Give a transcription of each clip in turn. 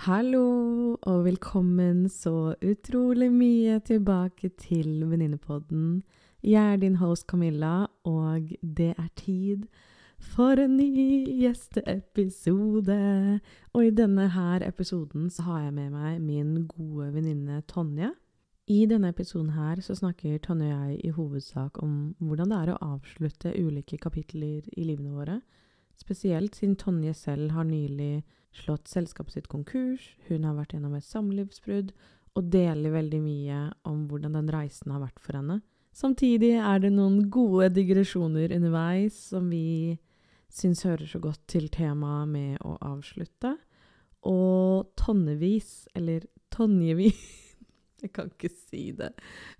Hallo, og velkommen så utrolig mye tilbake til Venninnepodden. Jeg er din host Camilla, og det er tid for en ny gjesteepisode. Og i denne her episoden så har jeg med meg min gode venninne Tonje. I denne episoden her så snakker Tonje og jeg i hovedsak om hvordan det er å avslutte ulike kapitler i livene våre. Spesielt siden Tonje selv har nylig slått selskapet sitt konkurs, hun har vært gjennom et samlivsbrudd, og deler veldig mye om hvordan den reisen har vært for henne. Samtidig er det noen gode digresjoner underveis som vi syns hører så godt til temaet med å avslutte. Og tonnevis, eller tonjevis Jeg kan ikke si det.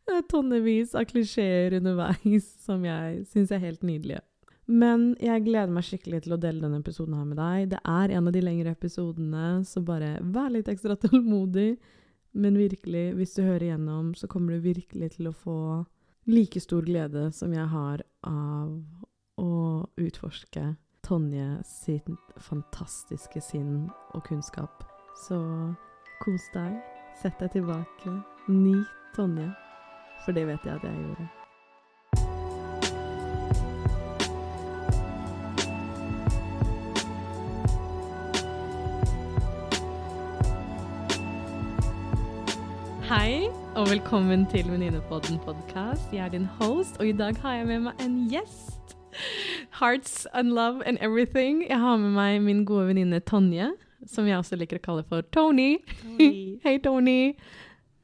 Er tonnevis av klisjeer underveis som jeg syns er helt nydelige. Men jeg gleder meg skikkelig til å dele denne episoden her med deg. Det er en av de lengre episodene, så bare vær litt ekstra tålmodig. Men virkelig, hvis du hører igjennom, så kommer du virkelig til å få like stor glede som jeg har av å utforske Tonje sitt fantastiske sinn og kunnskap. Så kos deg, sett deg tilbake, nyt Tonje, for det vet jeg at jeg gjorde. Hei, og velkommen til Venninnepodden podkast. Jeg er din host, og i dag har jeg med meg en gjest. Hearts and love and everything. Jeg har med meg min gode venninne Tonje, som jeg også liker å kalle for Tony. Tony. Hei, Tony.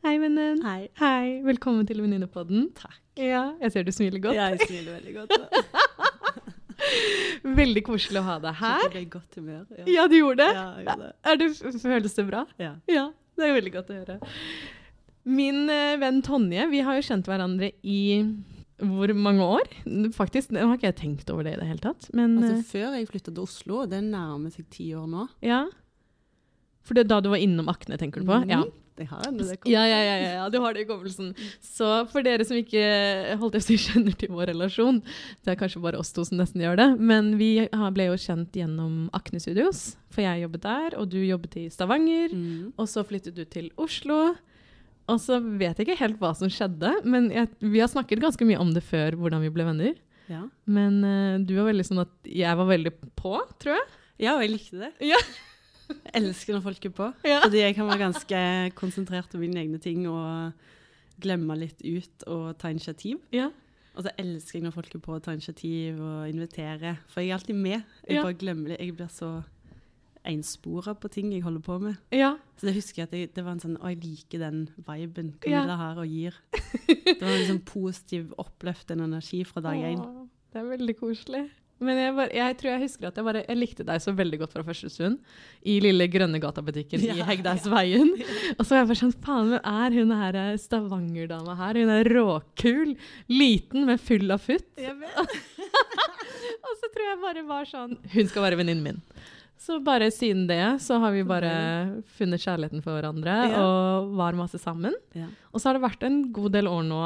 Hei, vennen. Hei. Hei. Velkommen til Venninnepodden. Takk. Ja, jeg ser du smiler godt. Jeg smiler veldig godt. Veldig koselig å ha deg her. Jeg ble i godt humør. Ja. Ja, du gjorde det? Ja, jeg gjorde det. Er det føles det bra? Ja. Ja, det er veldig godt å høre. Min eh, venn Tonje, vi har jo kjent hverandre i hvor mange år? Faktisk, nå har ikke jeg tenkt over det i det hele tatt. Men Altså, eh, før jeg flytta til Oslo, det nærmer seg ti år nå. ja. For det er da du var innom Akne, tenker du på? Mm, Ja. Det har jeg, det Ja, ja, ja, ja, du har det i hukommelsen. Så for dere som ikke holdt jeg si, kjenner til vår relasjon, det er kanskje bare oss to som nesten gjør det, men vi ble jo kjent gjennom Akne Studios, for jeg jobbet der, og du jobbet i Stavanger. Mm. Og så flyttet du til Oslo. Og så vet jeg ikke helt hva som skjedde, men jeg, vi har snakket ganske mye om det før, hvordan vi ble venner. Ja. Men uh, du var veldig sånn at jeg var veldig på, tror jeg. ja, og jeg likte det. Ja. Jeg elsker når folk er på. Ja. Fordi jeg kan være ganske konsentrert om mine egne ting og glemme litt ut og ta initiativ. Ja. Og så elsker jeg når folk er på å ta initiativ og invitere. For jeg er alltid med. Jeg Ja. bare glemmer det. Jeg blir så enspora på ting jeg holder på med. Ja. Så det husker jeg at jeg, det var en sånn Å, jeg liker den viben Ja. Har og gir. Det var en sånn positiv, oppløftende energi fra dag én. Det er veldig koselig. Men jeg, bare, jeg tror jeg husker at jeg, bare, jeg likte deg så veldig godt fra første stund. I lille Grønne Gata-butikken i Ja, Og så var jeg bare sånn Faen, hvem er hun her eh, Stavanger-dama her? Hun er råkul. Liten, men full av futt. Og så tror jeg bare var sånn Hun skal være venninnen min. Så bare siden det så har vi bare funnet kjærligheten for hverandre Ja. og var masse sammen. Ja. Og så har det vært en god del år nå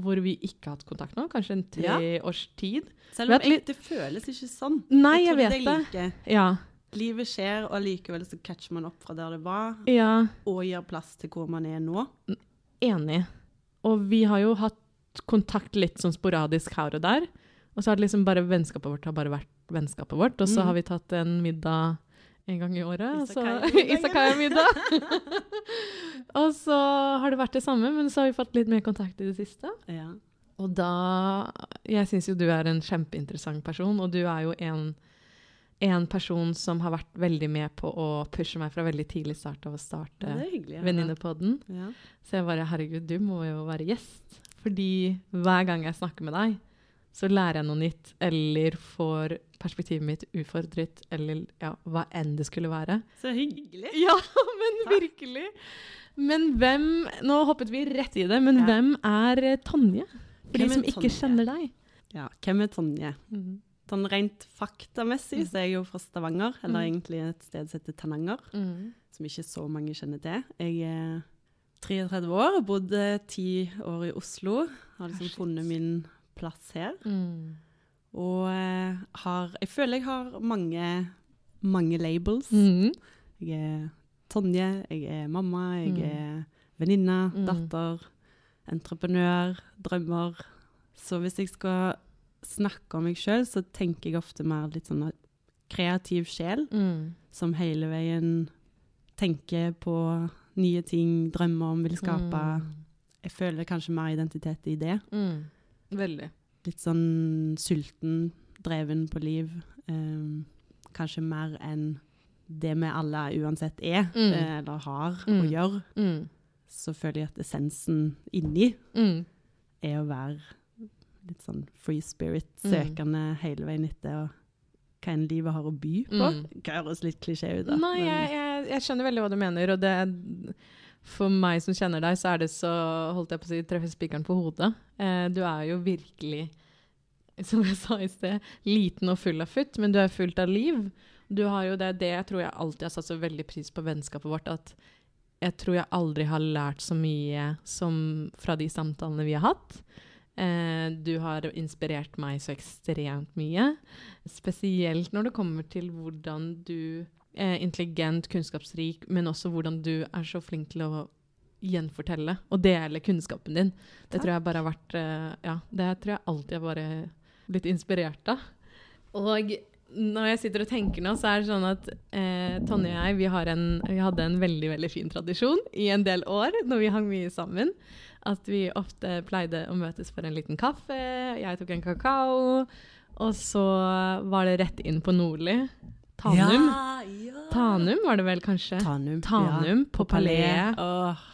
hvor vi ikke har hatt kontakt nå, kanskje en tre Ja. års tid. Selv om det føles ikke sånn. Nei, jeg, jeg vet det. Ja. Livet skjer, og likevel så catcher man opp fra der det var, ja, og gir plass til hvor man er nå. enig. Og vi har jo hatt kontakt litt sånn sporadisk her og der. Og så har det liksom bare vennskapet vårt har bare vært vennskapet vårt. Og så Mm. har vi tatt en middag en gang i året. Izakaya-middag. og så har det vært det samme, men så har vi fått litt mer kontakt i det siste. Ja. Og da Jeg syns jo du er en kjempeinteressant person, og du er jo en, en person som har vært veldig med på å pushe meg fra veldig tidlig start av å starte høre. Venninnepodden. Ja. Så jeg bare Herregud, du må jo være gjest. Fordi hver gang jeg snakker med deg, så lærer jeg noe nytt, eller får perspektivet mitt ufordret, eller ja, hva enn det skulle være. Så hyggelig. Ja, men virkelig! Men hvem Nå hoppet vi rett i det, men Ja. hvem er Tonje? For de som ikke Tonje? kjenner deg. Ja, hvem er Tonje? Mhm. Sånn rent faktamessig så er jeg jo fra Stavanger, eller Mm. egentlig et sted som heter Tananger. mm. som ikke så mange kjenner til. Jeg er 33 år, bodde ti år i Oslo. Har liksom funnet min plass her. Mm. Og eh, har Jeg føler jeg har mange, mange labels. Mm. Jeg er Tonje, jeg er mamma, jeg Mm. er venninne, Mm. datter, entreprenør, drømmer. Så hvis jeg skal snakke om meg sjøl, så tenker jeg ofte mer litt sånn at kreativ sjel, Mm. som hele veien tenker på nye ting, drømmer om, vil skape. Mm. Jeg føler kanskje mer identitet i det. Mm. Veldig. Litt sånn sulten, dreven på liv. Um, kanskje mer enn det vi alle uansett er, Mm. eh, eller har Mm. og gjør. Mm. Så føler jeg at essensen inni Mm. er å være litt sånn free spirit, Mm. søkende hele veien etter og hva enn livet har å by på. Mm. Høres litt klisjé ut, da. Nei, jeg, jeg, jeg skjønner veldig hva du mener, og det For meg som kjenner deg, så er det så Holdt jeg på å si treffe spikeren på hodet. Eh, du er jo virkelig, som jeg sa i sted, liten og full av futt, men du er fullt av liv. Du har jo det, det jeg tror jeg alltid har satt så veldig pris på vennskapet vårt, at jeg tror jeg aldri har lært så mye som fra de samtalene vi har hatt. Eh, du har inspirert meg så ekstremt mye. Spesielt når det kommer til hvordan du intelligent, kunnskapsrik, men også hvordan du er så flink til å gjenfortelle og dele kunnskapen din. Det Takk. tror jeg bare har vært eh, Ja, det tror jeg alltid har bare blitt inspirert av. Og når jeg sitter og tenker nå, så er det sånn at eh, Tonje og jeg vi, har en, vi hadde en veldig veldig fin tradisjon i en del år når vi hang mye sammen. At vi ofte pleide å møtes for en liten kaffe. Jeg tok en kakao. Og så var det rett inn på Nordli. Tanum. Ja. Tanum var det vel kanskje? Tanum, Tanum på Palais. Åh,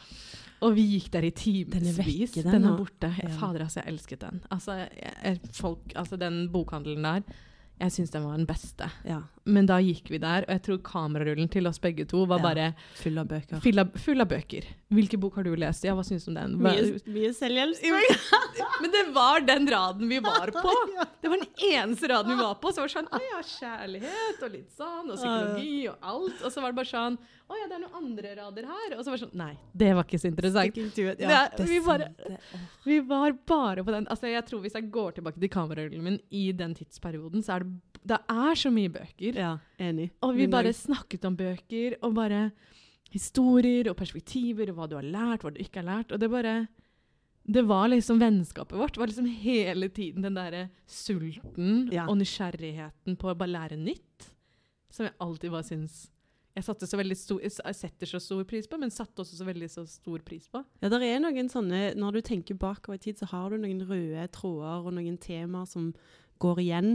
Og vi gikk der i timevis. Den, den er borte. Ja. Fader, altså, jeg elsket den. Altså, jeg, folk, altså den bokhandelen der, jeg syns den var den beste. ja. Men da gikk vi der, og jeg tror kamerarullen til oss begge to var Ja. bare Full av bøker. full av, full av bøker. Hvilken bok har du lest? Ja, hva syns du om den? Hva, Mye, mye selvhjelp. men det var den raden vi var på! Det var den eneste raden vi var på. Så var det sånn Å ja, kjærlighet og litt sånn, og psykologi og alt. Og så var det bare sånn Å ja, det er noen andre rader her. Og så var det sånn Nei, det var ikke så interessant. Ja, det vi bare-. Vi var bare på den Altså, jeg tror hvis jeg går tilbake til kamerarullen min i den tidsperioden, så er det Det er så mye bøker. Ja, enig. Og vi bare snakket om bøker, og bare historier og perspektiver, og hva du har lært, hva du ikke har lært. Og det bare Det var liksom vennskapet vårt. Var liksom hele tiden den derre sulten Ja. og nysgjerrigheten på å bare lære nytt. Som jeg alltid bare syns jeg, satte så veldig stor, jeg setter så stor pris på, men satte også så veldig så stor pris på. Ja, det er noen sånne Når du tenker bakover i tid, så har du noen røde tråder og noen temaer som går igjen.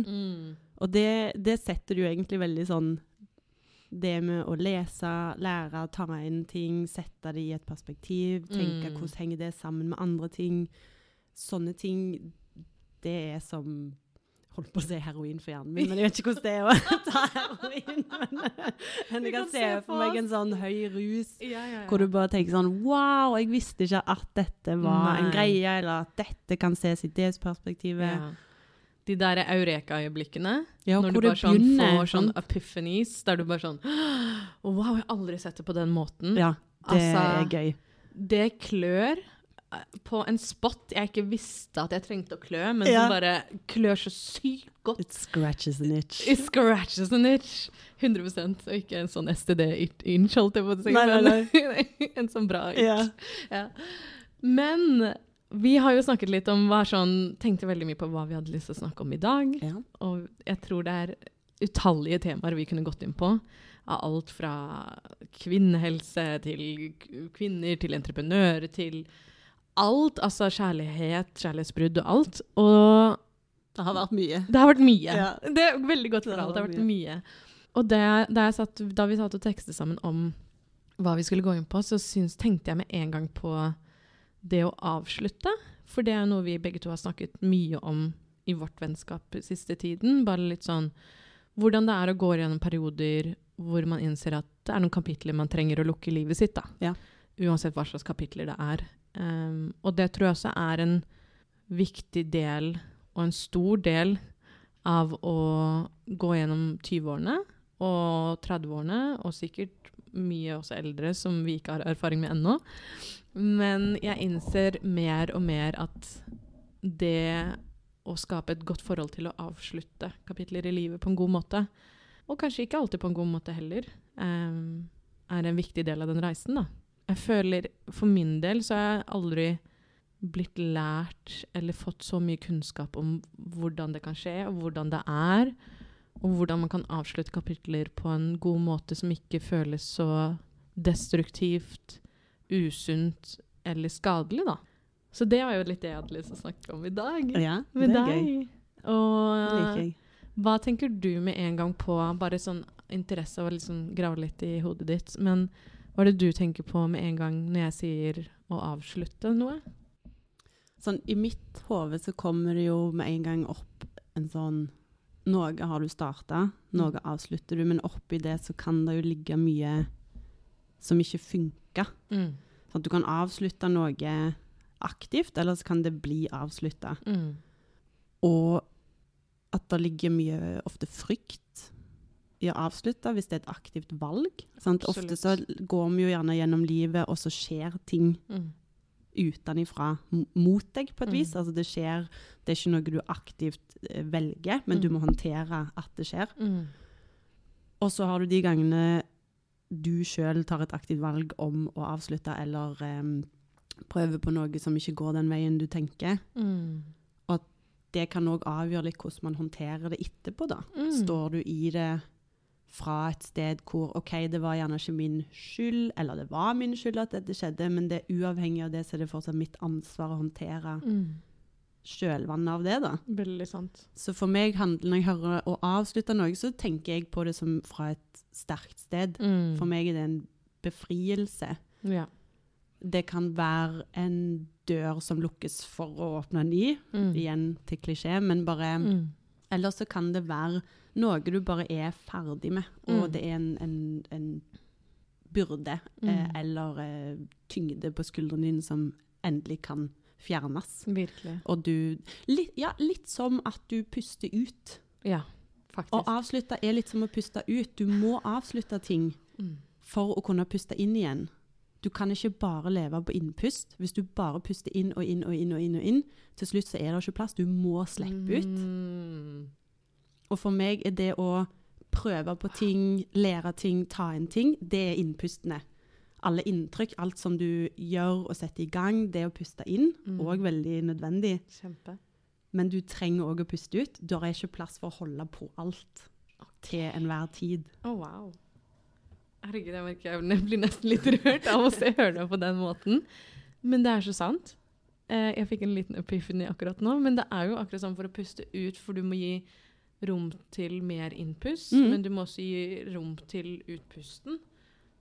Og det, det setter du egentlig veldig sånn Det med å lese, lære, ta inn ting, sette det i et perspektiv, tenke Mm. hvordan henger det sammen med andre ting. Sånne ting, det er som Holdt på å si heroin for hjernen min, men jeg vet ikke hvordan det er å ta heroin. Men, men jeg kan se for meg en sånn høy rus Ja, ja, ja. hvor du bare tenker sånn Wow, jeg visste ikke at dette var en greie, eller at dette kan ses i det perspektivet. De der eureka-øyeblikkene. Ja, når du bare sånn begynner, får sånn epiphanies, der du bare sånn Wow, jeg har aldri sett det på den måten. Ja, det Altså, er gøy. Det klør eh, på en spot jeg ikke visste at jeg trengte å klø, men Ja. som bare klør så sykt godt. It scratches an itch. It scratches an itch. 100 Og ikke en sånn STD-inch, holdt jeg på å si. Men en sånn bra itch. Ja. Ja. Men vi har jo snakket litt om hva sånn Tenkte veldig mye på hva vi hadde lyst til å snakke om i dag. Ja. Og jeg tror det er utallige temaer vi kunne gått inn på. Av alt fra kvinnehelse til kvinner, til entreprenører, til alt. Altså kjærlighet, kjærlighetsbrudd og alt. Og Det har vært mye. det har vært mye. Ja. Det er veldig godt for alt. Det har vært mye. Og det, jeg satt, da vi satt og tekstet sammen om hva vi skulle gå inn på, så syns, tenkte jeg med en gang på det å avslutte. For det er noe vi begge to har snakket mye om i vårt vennskap siste tiden. Bare litt sånn hvordan det er å gå gjennom perioder hvor man innser at det er noen kapitler man trenger å lukke i livet sitt. da. Ja. Uansett hva slags kapitler det er. Um, og det tror jeg også er en viktig del, og en stor del, av å gå gjennom 20-årene og 30-årene, og sikkert mye også eldre som vi ikke har erfaring med ennå. Men jeg innser mer og mer at det å skape et godt forhold til å avslutte kapitler i livet på en god måte, og kanskje ikke alltid på en god måte heller, um, er en viktig del av den reisen, da. Jeg føler For min del så har jeg aldri blitt lært eller fått så mye kunnskap om hvordan det kan skje, og hvordan det er, og hvordan man kan avslutte kapitler på en god måte som ikke føles så destruktivt, usunt eller skadelig, da. Så det var jo litt det jeg hadde lyst til å snakke om i dag. Ja, det med er deg. gøy. Og hva tenker du med en gang på Bare sånn interesse av å liksom grave litt i hodet ditt. Men hva er det du tenker på med en gang når jeg sier å avslutte noe? Sånn, I mitt hode så kommer det jo med en gang opp en sånn Noe har du starta, noe avslutter du, men oppi det så kan det jo ligge mye som ikke funker. Mm. Sånn at du kan avslutte noe aktivt, eller så kan det bli avslutta. Mm. Og at det ligger mye ofte frykt i å avslutte hvis det er et aktivt valg. Sant? Ofte så går vi jo gjerne gjennom livet, og så skjer ting Mm. utenifra mot deg på et Mm. vis. Altså det skjer, det er ikke noe du aktivt eh, velger, men du Mm. må håndtere at det skjer. Mm. Og så har du de gangene du sjøl tar et aktivt valg om å avslutte, eller um, prøve på noe som ikke går den veien du tenker. Mm. Det kan òg avgjøre litt hvordan man håndterer det etterpå, da. Mm. Står du i det fra et sted hvor OK, det var gjerne ikke min skyld, eller det var min skyld at dette skjedde, men det er uavhengig av det, så er det fortsatt mitt ansvar å håndtere Mm. Kjølvannet av det, da. Veldig sant. Så for meg når jeg hører å avslutte noe, så tenker jeg på det som fra et sterkt sted. Mm. For meg er det en befrielse. Ja. Det kan være en dør som lukkes for å åpne en ny, Mm. igjen til klisjé, men bare Mm. Eller så kan det være noe du bare er ferdig med, og Mm. det er en, en, en byrde Mm. eh, eller eh, tyngde på skuldrene dine som endelig kan fjernes. Virkelig. Og du litt, Ja, litt som at du puster ut. Ja, faktisk. Å avslutte er litt som å puste ut. Du må avslutte ting Mm. for å kunne puste inn igjen. Du kan ikke bare leve på innpust. Hvis du bare puster inn og inn og inn og inn, og inn, til slutt så er det ikke plass. Du må slippe ut. Mm. Og for meg er det å prøve på ting, lære ting, ta inn ting, det er innpustene. Alle inntrykk, alt som du gjør og setter i gang, det å puste inn, Mm. òg veldig nødvendig. Kjempe. Men du trenger òg å puste ut. Da er ikke plass for å holde på alt til enhver tid. Å, wow. Herregud, jeg merker jeg blir nesten litt rørt av å se høre det på den måten. Men det er så sant. Eh, jeg fikk en liten epiphany akkurat nå, men det er jo akkurat sånn for å puste ut, for du må gi rom til mer innpust, mm. men du må også gi rom til utpusten.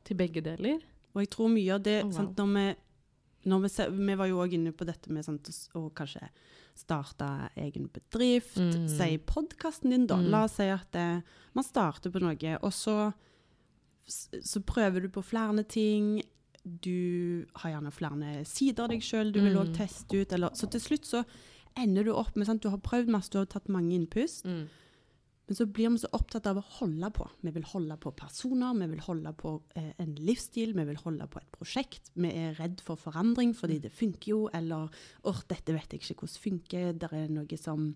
Til begge deler. Og jeg tror mye av det oh, wow. sant, når vi, når vi, vi var jo òg inne på dette med sant, å kanskje starte egen bedrift. Mm. Si podkasten din, da. Mm. La oss si at det, man starter på noe, og så, så prøver du på flere ting. Du har gjerne flere sider av deg sjøl du vil Mm. òg teste ut. Eller, så til slutt så ender du opp med sant, Du har prøvd masse, du har tatt mange innpust. Men så blir vi så opptatt av å holde på. Vi vil holde på personer, vi vil holde på eh, en livsstil, vi vil holde på et prosjekt. Vi er redd for forandring fordi det funker jo, eller åh, dette vet jeg ikke hvordan funker, det er noe som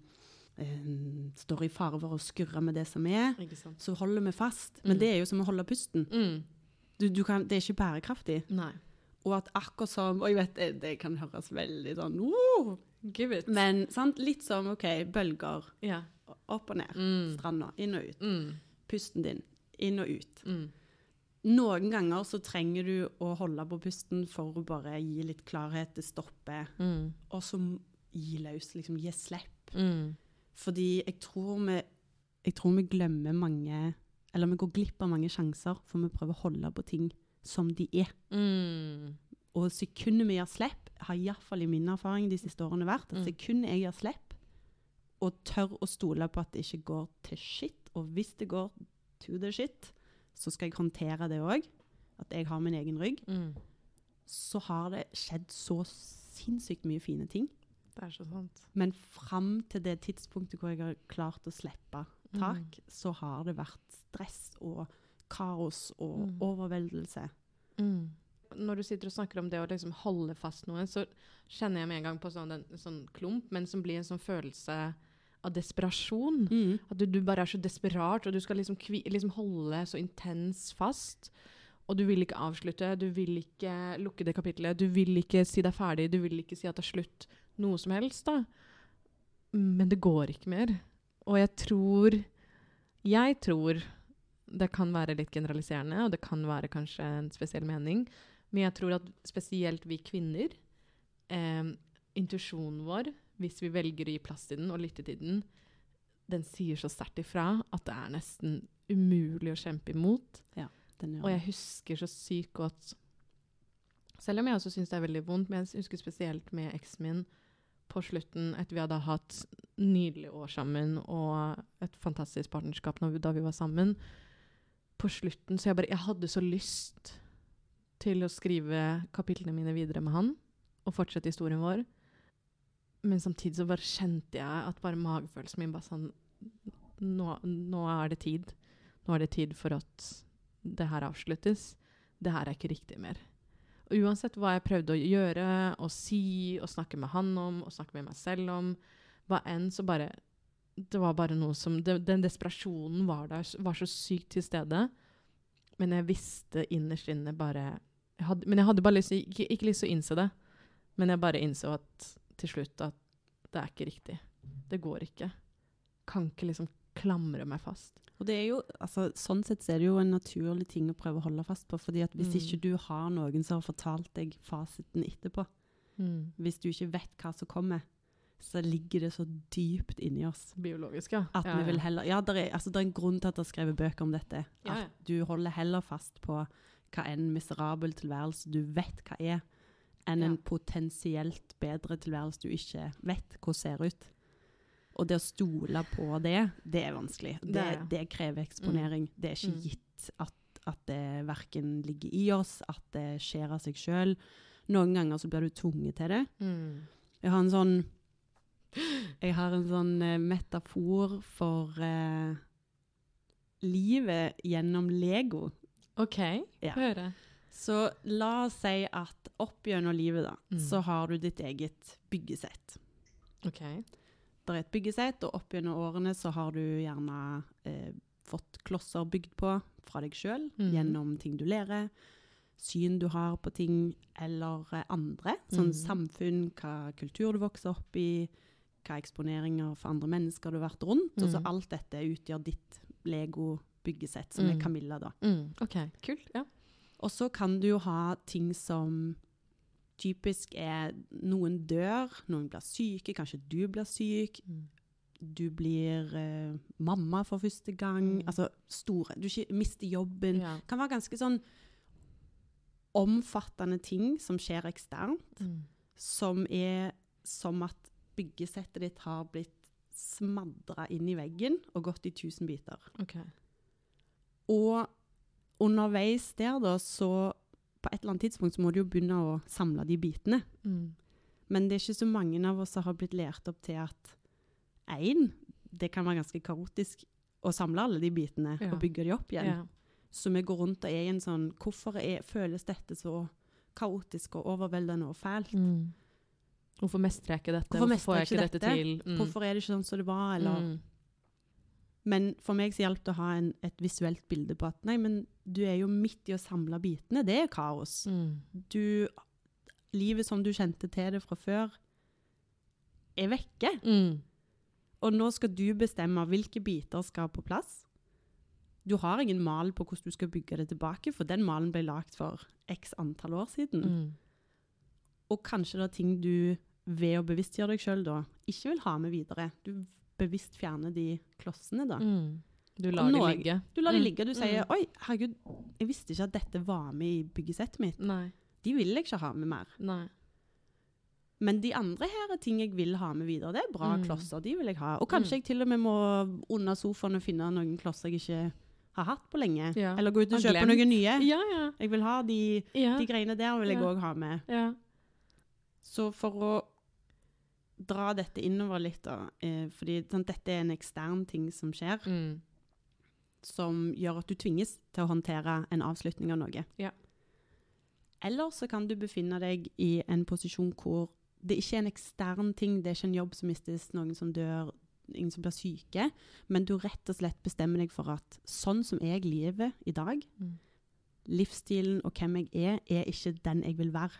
eh, står i fare for å skurre med det som er. Så holder vi fast. Men Mm. det er jo som å holde pusten. Mm. Du, du kan, det er ikke bærekraftig. Nei. Og at akkurat som Og jeg vet, det, det kan høres veldig sånn «Åh!» Give it. Men sant? litt som OK, bølger. ja. Opp og ned. Mm. Stranda. Inn og ut. Mm. Pusten din. Inn og ut. Mm. Noen ganger så trenger du å holde på pusten for å bare gi litt klarhet, det stopper, Mm. og så gi løs, liksom gi slipp. Mm. Fordi jeg tror vi, jeg tror vi glemmer mange, eller vi går glipp av mange sjanser, for vi prøver å holde på ting som de er. Mm. Og sekundet vi gir slipp, har iallfall i min erfaring de siste årene vært, at det sekundet jeg gir slipp, og tør å stole på at det ikke går til shit, og hvis det går to the shit, så skal jeg håndtere det òg. At jeg har min egen rygg. Mm. så har det skjedd så sinnssykt mye fine ting. Det er så sant. Men fram til det tidspunktet hvor jeg har klart å slippe tak, Mm. så har det vært stress og kaos og Mm. overveldelse. Mm. Når du sitter og snakker om det å liksom holde fast noe, så kjenner jeg med en gang på sånn, en sånn klump, men som blir en sånn følelse av desperasjon. Mm. At du, du bare er så desperat, og du skal liksom, liksom holde så intens fast. Og du vil ikke avslutte, du vil ikke lukke det kapitlet, du vil ikke si deg ferdig, du vil ikke si at det er slutt noe som helst, da. Men det går ikke mer. Og jeg tror Jeg tror det kan være litt generaliserende, og det kan være kanskje en spesiell mening, men jeg tror at spesielt vi kvinner eh, Intuisjonen vår, hvis vi velger å gi plass til den og lytte til den, den sier så sterkt ifra at det er nesten umulig å kjempe imot. Den gjør Og jeg husker så sykt godt Selv om jeg også syns det er veldig vondt, men jeg husker spesielt med eksen min på slutten, etter vi hadde hatt nydelige år sammen og et fantastisk partnerskap når vi, da vi var sammen. På slutten så jeg bare Jeg hadde så lyst til å skrive kapitlene mine videre med han og fortsette historien vår. Men samtidig så bare kjente jeg at bare magefølelsen min bare sånn nå, nå er det tid. Nå er det tid for at det her avsluttes. Det her er ikke riktig mer. Og uansett hva jeg prøvde å gjøre og si og snakke med han om og snakke med meg selv om, hva enn, så bare Det var bare noe som det, Den desperasjonen var der, var så sykt til stede. Men jeg visste innerst inne bare jeg hadde, Men jeg hadde bare lyst, ikke, ikke lyst til å innse det. Men jeg bare innså at til slutt at det er ikke riktig. Det går ikke. Kan ikke liksom klamre meg fast. Og det er jo, altså, sånn sett er det jo en naturlig ting å prøve å holde fast på. fordi at hvis Mm. ikke du har noen som har fortalt deg fasiten etterpå, hvis du ikke vet hva som kommer, så ligger det så dypt inni oss. Biologisk, ja. At ja, vi vil heller, ja, det er, altså, det er en grunn til at det er skrevet bøker om dette. Ja, ja. At du holder heller fast på hva en miserabel tilværelse du vet hva er, enn Ja. en potensielt bedre tilværelse du ikke vet hvordan ser ut. Og det å stole på det, det er vanskelig. Det, Det det, er- krever eksponering. Det er ikke Mm. gitt at, at det verken ligger i oss, at det skjer av seg sjøl. Noen ganger så blir du tvunget til det. Mm. Jeg har en sånn Jeg har en sånn eh, metafor for eh, livet gjennom Lego. OK, Ja. høre. Så la oss si at opp gjennom livet, da, Mm. så har du ditt eget byggesett. OK. Det er et byggesett, og opp gjennom årene så har du gjerne eh, fått klosser bygd på fra deg sjøl, mm. gjennom ting du lærer, syn du har på ting, eller eh, andre. Sånn mm. samfunn, hva kultur du vokser opp i, hva eksponeringer for andre mennesker du har vært rundt. Og så Mhm. alt dette utgjør ditt Lego-byggesett, som er Mhm. Camilla, da. Mm. OK, kult. Ja. Og så kan du jo ha ting som typisk er noen dør, noen blir syke, kanskje du blir syk, Mm. du blir eh, mamma for første gang, Mm. altså store, du mister jobben. Ja. Det kan være ganske sånn omfattende ting som skjer eksternt, Mm. som er som at byggesettet ditt har blitt smadra inn i veggen og gått i tusen biter. OK. Og underveis der, da, så på et eller annet tidspunkt så må du jo begynne å samle de bitene. Mm. Men det er ikke så mange av oss som har blitt lært opp til at én, det kan være ganske kaotisk å samle alle de bitene Ja. og bygge de opp igjen. Ja. Så vi går rundt og er i en sånn Hvorfor er, føles dette så kaotisk og overveldende og fælt? Mm. Hvorfor mestrer jeg ikke dette? Hvorfor Hvorfor får jeg ikke dette, dette til? Mm. Hvorfor er det ikke sånn som det var? Eller Mm. Men for meg så hjalp det å ha en, et visuelt bilde på at nei, men du er jo midt i å samle bitene. Det er kaos. Mm. Du, livet som du kjente til det fra før, er vekke. Mm. Og nå skal du bestemme hvilke biter skal på plass. Du har ingen mal på hvordan du skal bygge det tilbake, for den malen ble lagd for x antall år siden. Mm. Og kanskje det er ting du ved å bevisstgjøre deg sjøl da ikke vil ha med videre. Du bevisst fjerne de klossene da. Mm. Du lar dem ligge. Du lar de ligge, og du sier Mm. 'oi, herregud, jeg visste ikke at dette var med i byggesettet mitt'. Nei. De vil jeg ikke ha med mer. Nei. Men de andre her er ting jeg vil ha med videre. Det er bra Mm. klosser, de vil jeg ha. Og kanskje Mm. jeg til og med må under sofaen og finne noen klosser jeg ikke har hatt på lenge. Ja. Eller gå ut og kjøpe noen nye. Ja, ja. Jeg vil ha de, de greiene der vil jeg òg ha med. ja. Så for å dra dette innover litt, da, eh, fordi sånn, dette er en ekstern ting som skjer, Mm. som gjør at du tvinges til å håndtere en avslutning av noe. Ja. Eller så kan du befinne deg i en posisjon hvor det ikke er en ekstern ting, det er ikke en jobb som mistes, noen som dør, ingen som blir syke, men du rett og slett bestemmer deg for at sånn som jeg lever i dag, Mm. livsstilen og hvem jeg er, er ikke den jeg vil være.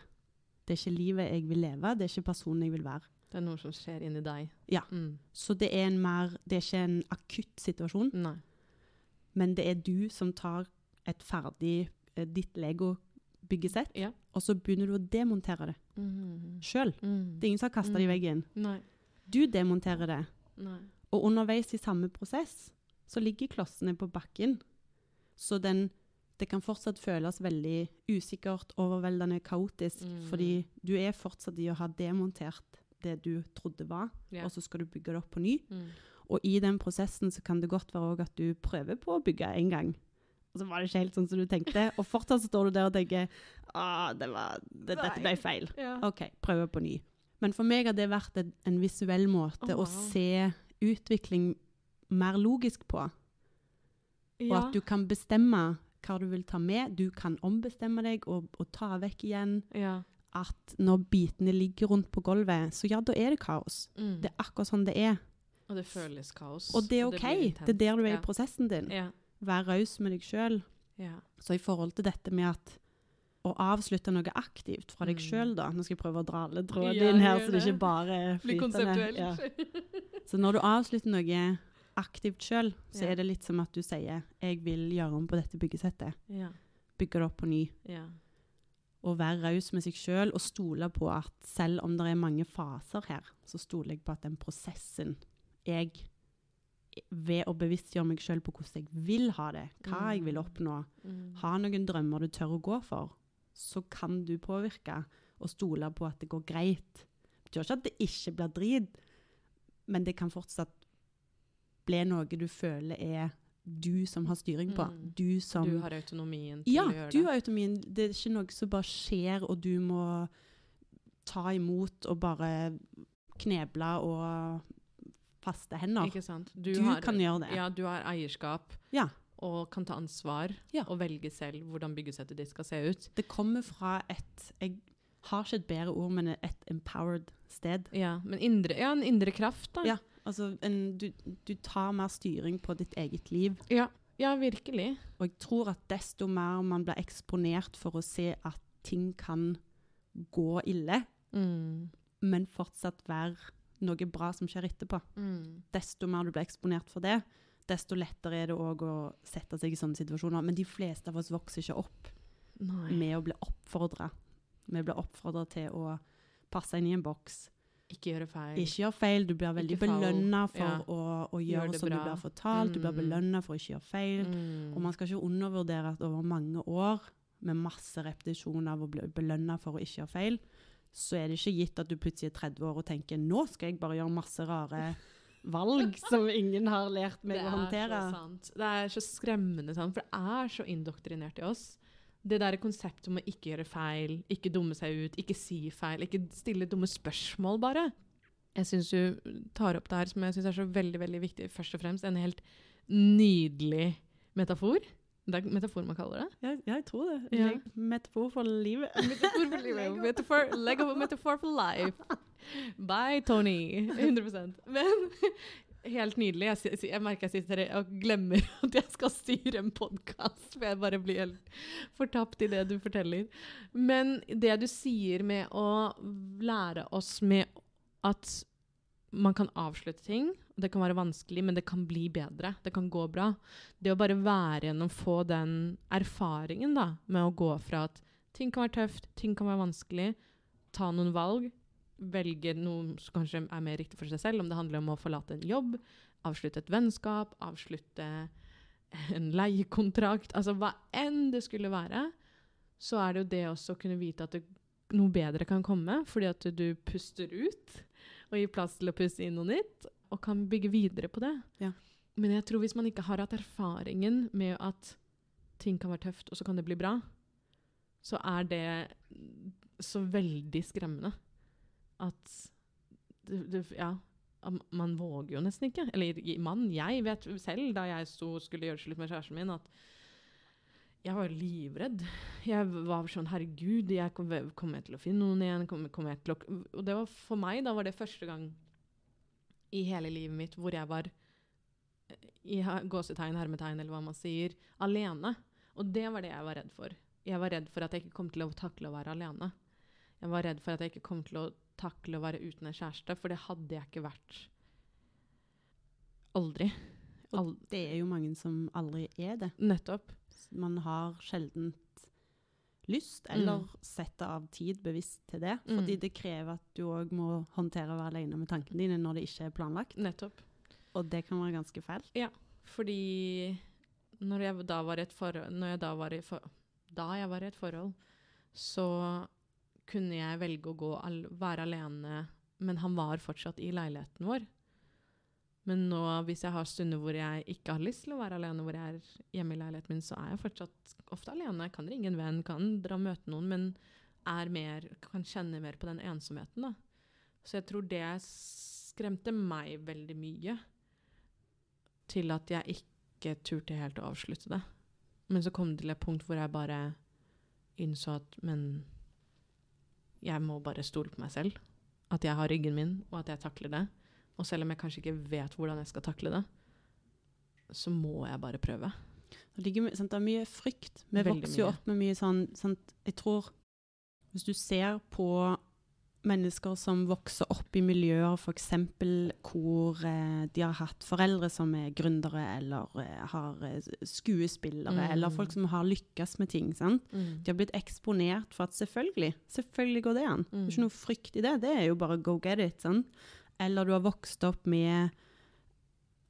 Det er ikke livet jeg vil leve, det er ikke personen jeg vil være. Det er noe som skjer inni deg. Ja. Mm. Så det er, en mer, det er ikke en akutt situasjon, Nei. men det er du som tar et ferdig eh, ditt Lego-byggesett, Ja. og så begynner du å demontere det Mm. sjøl. Mm. Det er ingen som har kasta det i Mm. veggen. Nei. Du demonterer det. Nei. Og underveis i samme prosess så ligger klossene på bakken. Så den, det kan fortsatt føles veldig usikkert, overveldende, kaotisk. Mm. Fordi du er fortsatt i å ha demontert det du trodde var, yeah. og så skal du bygge det opp på ny. Mm. Og i den prosessen så kan det godt være at du prøver på å bygge en gang. Og så var det ikke helt sånn som du tenkte. Og fortsatt står du der og tenker ah, det var, det, dette ble feil. Ja. OK, prøve på ny. Men for meg har det vært en, visuell måte Å, å se utvikling mer logisk på. Og at du kan bestemme hva du vil ta med. Du kan ombestemme deg og, og ta vekk igjen. ja. At når bitene ligger rundt på gulvet, så ja, da er det kaos. Mm. Det er akkurat sånn det er. Og det føles kaos. Og det er OK. Det, Det, er der du er ja. i prosessen din. Ja. Vær raus med deg sjøl. Ja. Så i forhold til dette med at å avslutte noe aktivt fra deg Mm. sjøl, da Nå skal jeg prøve å dra alle trådene inn her, så det ikke bare er flytende. Så når du avslutter noe aktivt sjøl, så er det litt som at du sier 'jeg vil gjøre om på dette byggesettet'. ja. Bygge det opp på ny. Ja. Og være raus med seg sjøl og stole på at selv om det er mange faser her, så stoler jeg på at den prosessen jeg Ved å bevisstgjøre meg sjøl på hvordan jeg vil ha det, hva jeg vil Mm. oppnå, Mm. ha noen drømmer du tør å gå for, så kan du påvirke og stole på at det går greit. Det betyr ikke at det ikke blir drit, men det kan fortsatt bli noe du føler er du som har styring på. Mm. Du som Du har autonomien til Ja, å gjøre det. Ja, du har autonomien. Det er ikke noe som bare skjer, og du må ta imot og bare kneble og faste hender. Ikke sant? Du, kan gjøre det. Ja, du har eierskap Ja. og kan ta ansvar Ja. og velge selv hvordan byggesettet ditt skal se ut. Det kommer fra et Jeg har ikke et bedre ord, men et empowered sted. Ja, men indre, ja, en indre kraft, da. Ja. Altså, en, du, du tar mer styring på ditt eget liv. ja, ja, virkelig. Og jeg tror at desto mer man blir eksponert for å se at ting kan gå ille, Mm. men fortsatt være noe bra som skjer etterpå, Mm. desto mer du blir eksponert for det, desto lettere er det òg å sette seg i sånne situasjoner. Men de fleste av oss vokser ikke opp Nei. med å bli oppfordra. Vi blir oppfordra til å passe inn i en boks. Ikke gjøre feil. Ikke gjør feil. Du blir veldig belønna for Ja. å, å Gjør gjøre det som du blir fortalt. Du blir Mm. belønna for å ikke gjøre feil. Mm. Og man skal ikke undervurdere at over mange år med masse repetisjon av å bli belønna for å ikke gjøre feil, så er det ikke gitt at du plutselig er 30 år og tenker nå skal jeg bare gjøre masse rare valg som ingen har lært meg å håndtere. Er. Det er så skremmende sant, for det er så indoktrinert i oss. Det der konseptet om å ikke gjøre feil, ikke dumme seg ut, ikke si feil, ikke stille dumme spørsmål, bare. Jeg syns du tar opp det her som jeg syns er så veldig veldig viktig. Først og fremst en helt nydelig metafor. Det er metafor man kaller det. Ja, jeg tror det. Ja. Metafor for livet. Metafor for livet. Metafor, Lego metafor for life. By Tony. 100% Men helt nydelig. Jeg, jeg merker jeg sitter her og glemmer at jeg skal styre en podkast, for jeg bare blir helt fortapt i det du forteller. Men det du sier med å lære oss med at man kan avslutte ting, det kan være vanskelig, men det kan bli bedre. Det kan gå bra. Det å bare være gjennom, få den erfaringen da, med å gå fra at ting kan være tøft, ting kan være vanskelig, ta noen valg, velge noe som kanskje er mer riktig for seg selv, om det handler om å forlate en jobb, avslutte et vennskap, avslutte en leiekontrakt, altså hva enn det skulle være, så er det jo det også å kunne vite at det, noe bedre kan komme, fordi at du puster ut, og gir plass til å puste inn noe nytt, og kan bygge videre på det. Ja. Men jeg tror hvis man ikke har hatt erfaringen med at ting kan være tøft, og så kan det bli bra, så er det så veldig skremmende at det, det, Ja. Man våger jo nesten ikke. Eller mann, jeg vet selv, da jeg sto skulle gjøre slutt med kjæresten min, at jeg var livredd. Jeg var sånn Herregud, jeg kom, kommer jeg til å finne noen igjen? Kommer, kom jeg til å Og det var for meg, da var det første gang i hele livet mitt hvor jeg var i gåsetegn, hermetegn, eller hva man sier, alene. Og det var det jeg var redd for. Jeg var redd for at jeg ikke kom til å takle å være alene. Jeg var redd for at jeg ikke kom til å takle å være uten en kjæreste, for det hadde jeg ikke vært aldri. Og det er jo mange som aldri er det. nettopp. Man har sjelden lyst, eller Mm. setter av tid bevisst til det. Mm. Fordi det krever at du òg må håndtere å være alene med tankene dine når det ikke er planlagt. Nettopp. Og det kan være ganske fælt. Fordi når jeg da var i et forhold, når jeg da var i for, da jeg var i et forhold, så kunne jeg velge å gå være alene, men han var fortsatt i leiligheten vår. Men nå, hvis jeg har stunder hvor jeg ikke har lyst til å være alene, hvor jeg er hjemme i leiligheten min, så er jeg fortsatt ofte alene. Jeg kan ringe en venn, kan dra og møte noen, men er mer, kan kjenne mer på den ensomheten. Da. Så jeg tror det skremte meg veldig mye til at jeg ikke turte helt å avslutte det. Men så kom det til et punkt hvor jeg bare innså at Men jeg må bare stole på meg selv. At jeg har ryggen min, og at jeg takler det. Og selv om jeg kanskje ikke vet hvordan jeg skal takle det, så må jeg bare prøve. Det, ligger, sant, det er mye frykt. Vi Veldig vokser jo opp med mye sånn sant, Jeg tror Hvis du ser på mennesker som vokser opp i miljøer f.eks. hvor eh, de har hatt foreldre som er gründere, eller eh, har eh, skuespillere, Mm. eller folk som har lykkes med ting. sant? De har blitt eksponert for at selvfølgelig, selvfølgelig går det an. Det er Mm. ikke noe frykt i det. Det er jo bare go get it. sant? Eller du har vokst opp med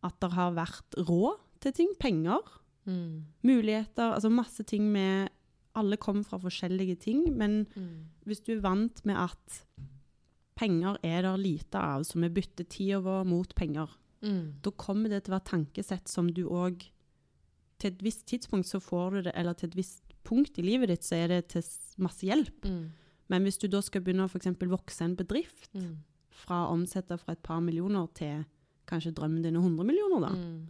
at det har vært råd til ting. Penger. Mm. Muligheter. Altså masse ting med Alle kommer fra forskjellige ting, men Mm. hvis du er vant med at penger er det lite av, så vi bytter tida vår mot penger, Mm. da kommer det til å være tankesett som du òg Til et visst tidspunkt så får du det, eller til et visst punkt i livet ditt så er det til masse hjelp. Mm. Men hvis du da skal begynne å for vokse en bedrift Mm. fra å omsette fra et par millioner til kanskje drømmen din er 100 millioner, da, Mm.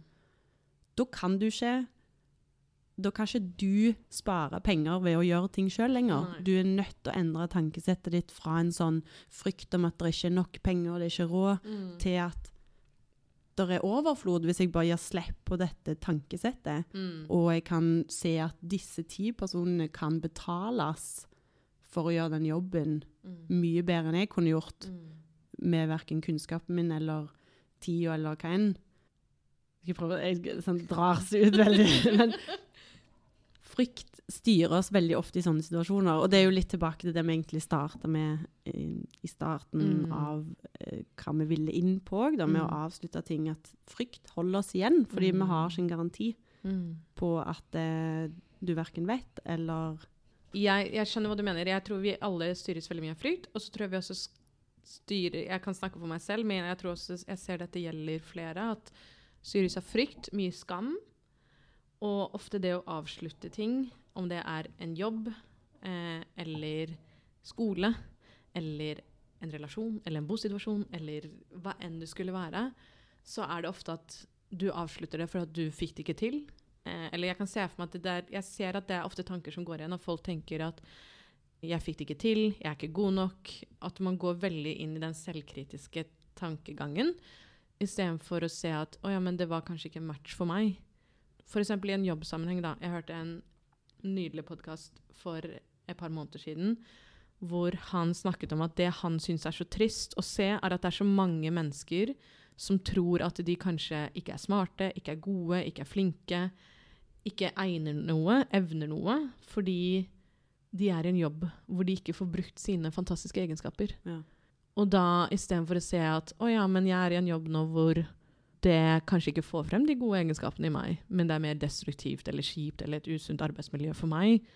da kan du ikke da kan ikke du spare penger ved å gjøre ting sjøl lenger. Nei. Du er nødt til å endre tankesettet ditt fra en sånn frykt om at det ikke er nok penger, det er ikke råd, Mm. til at det er overflod hvis jeg bare gir slipp på dette tankesettet. Mm. Og jeg kan se at disse ti personene kan betales for å gjøre den jobben Mm. mye bedre enn jeg kunne gjort Mm. med verken kunnskapen min eller tida eller hva enn. Jeg prøver, jeg sånn, drar seg ut veldig. Men frykt styrer oss veldig ofte i sånne situasjoner. Og det er jo litt tilbake til det vi egentlig starta med i, i starten Mm. av eh, hva vi ville inn på òg, med å Mm. avslutte ting. At frykt holder oss igjen, fordi Mm. vi har ikke en garanti Mm. på at eh, du verken vet eller Jeg, jeg skjønner hva du mener. Jeg tror vi alle styres veldig mye av frykt. Og så tror jeg vi også styrer Jeg kan snakke for meg selv, men jeg tror også jeg ser dette gjelder flere. At styres av frykt, mye skam, og ofte det å avslutte ting, om det er en jobb eh, eller skole eller en relasjon eller en bosituasjon eller hva enn det skulle være, så er det ofte at du avslutter det for at du fikk det ikke til. Eh, eller jeg kan se for meg at det der, jeg ser at det er ofte tanker som går igjen, og folk tenker at jeg fikk det ikke til, jeg er ikke god nok. At man går veldig inn i den selvkritiske tankegangen, istedenfor å se at å ja, men det var kanskje ikke en match for meg. F.eks. i en jobbsammenheng, da. Jeg hørte en nydelig podkast for et par måneder siden hvor han snakket om at det han syns er så trist å se, er at det er så mange mennesker som tror at de kanskje ikke er smarte, ikke er gode, ikke er flinke, ikke egner noe, evner noe, fordi de er i en jobb hvor de ikke får brukt sine fantastiske egenskaper. Ja. Og da istedenfor å se at å ja, men jeg er i en jobb nå hvor det kanskje ikke får frem de gode egenskapene i meg, men det er mer destruktivt eller kjipt eller et usunt arbeidsmiljø for meg,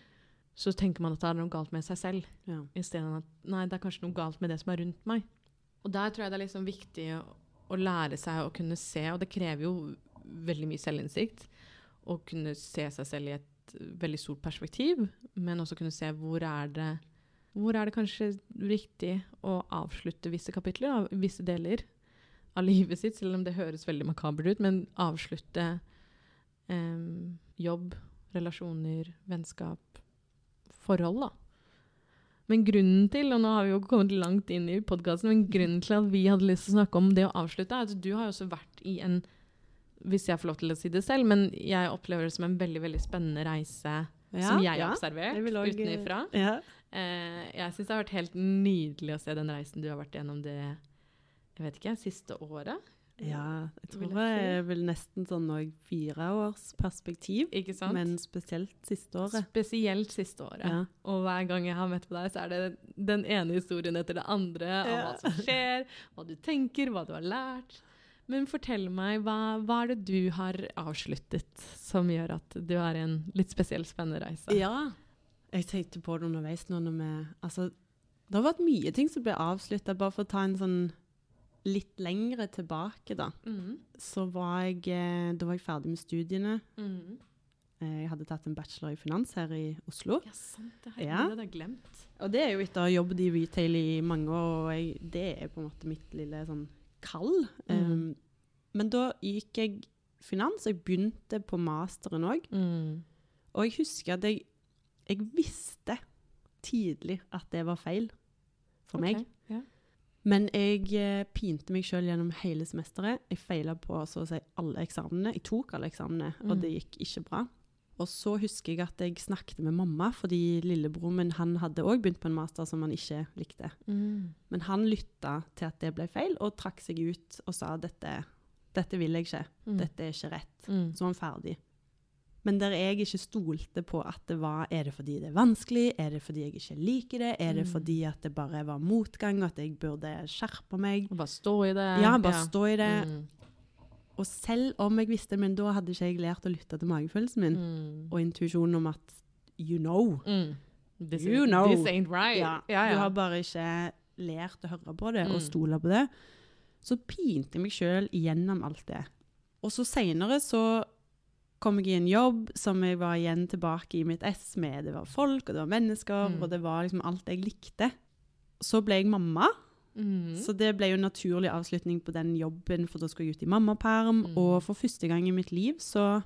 så tenker man at det er noe galt med seg selv. Ja. Istedenfor at nei, det er kanskje noe galt med det som er rundt meg. Og der tror jeg det er liksom viktig å, å lære seg å kunne se, og det krever jo veldig mye selvinnsikt, å kunne se seg selv i et veldig stort perspektiv, men også kunne se hvor er det hvor er det kanskje riktig å avslutte visse kapitler, visse deler av livet sitt, selv om det høres veldig makabert ut, men avslutte um, jobb, relasjoner, vennskap, forhold, da. Men grunnen til, og nå har vi jo kommet langt inn i podkasten, men grunnen til at vi hadde lyst til å snakke om det å avslutte, er at du har jo også vært i en hvis jeg får lov til å si det selv, men jeg opplever det som en veldig veldig spennende reise som jeg har observert jeg også- utenifra. Ja. Eh, jeg syns det har vært helt nydelig å se den reisen du har vært gjennom det jeg vet ikke, siste året. ja, jeg tror jeg det er vel nesten sånn òg fire års perspektiv, Ikke sant? men spesielt siste året. Spesielt siste året. Ja. Og hver gang jeg har møtt på deg, så er det den ene historien etter det andre av Ja. hva som skjer, hva du tenker, hva du har lært. Men fortell meg, hva, hva er det du har avsluttet som gjør at du har en litt spesiell, spennende reise? Ja. Jeg tenkte på det underveis nå når vi Altså, det har vært mye ting som ble avslutta. Bare for å ta en sånn litt lengre tilbake, da. mm. Så var jeg eh, Da var jeg ferdig med studiene. Mhm. Eh, Jeg hadde tatt en bachelor i finans her i Oslo. Ja, sant. Det har Ja. jeg, det glemt. Og det er jo etter å ha jobbet i retail i mange år, og jeg, det er på en måte mitt lille sånn kall. Mm. Um, men da gikk jeg finans, og jeg begynte på masteren òg. Mm. Og jeg husker at jeg, jeg visste tidlig at det var feil for meg. Men jeg eh, pinte meg sjøl gjennom hele semesteret. Jeg feila på så å si alle eksamene. Jeg tok alle eksamene, og Mm. det gikk ikke bra. Og så husker jeg at jeg snakket med mamma, fordi lillebroren min han hadde òg begynt på en master som han ikke likte. Mm. Men han lytta til at det ble feil, og trakk seg ut og sa dette, dette vil jeg ikke. Mm. Dette er ikke rett. Mm. Så var han ferdig. Men der jeg ikke stolte på at det var Er det fordi det er vanskelig? Er det fordi jeg ikke liker det? Er det Mm. fordi at det bare var motgang, og at jeg burde skjerpe meg? Og bare stå i det. Ja, bare stå i det. Mm. Og selv om jeg visste det, Men da hadde ikke jeg lært å lytte til magefølelsen min Mm. og intuisjonen om at you know. Mm. This, You know. this ain't right. Ja, ja, Du har bare ikke lært å høre på det og Mm. stole på det. Så pinte jeg meg sjøl gjennom alt det. Og så seinere så kom jeg i en jobb som jeg var igjen tilbake i mitt ess med. Det var folk, og det var mennesker, Mm. og det var liksom alt jeg likte. Så ble jeg mamma, Mm. så det ble jo en naturlig avslutning på den jobben, for da skulle jeg ut i mammaperm. Mm. Og for første gang i mitt liv så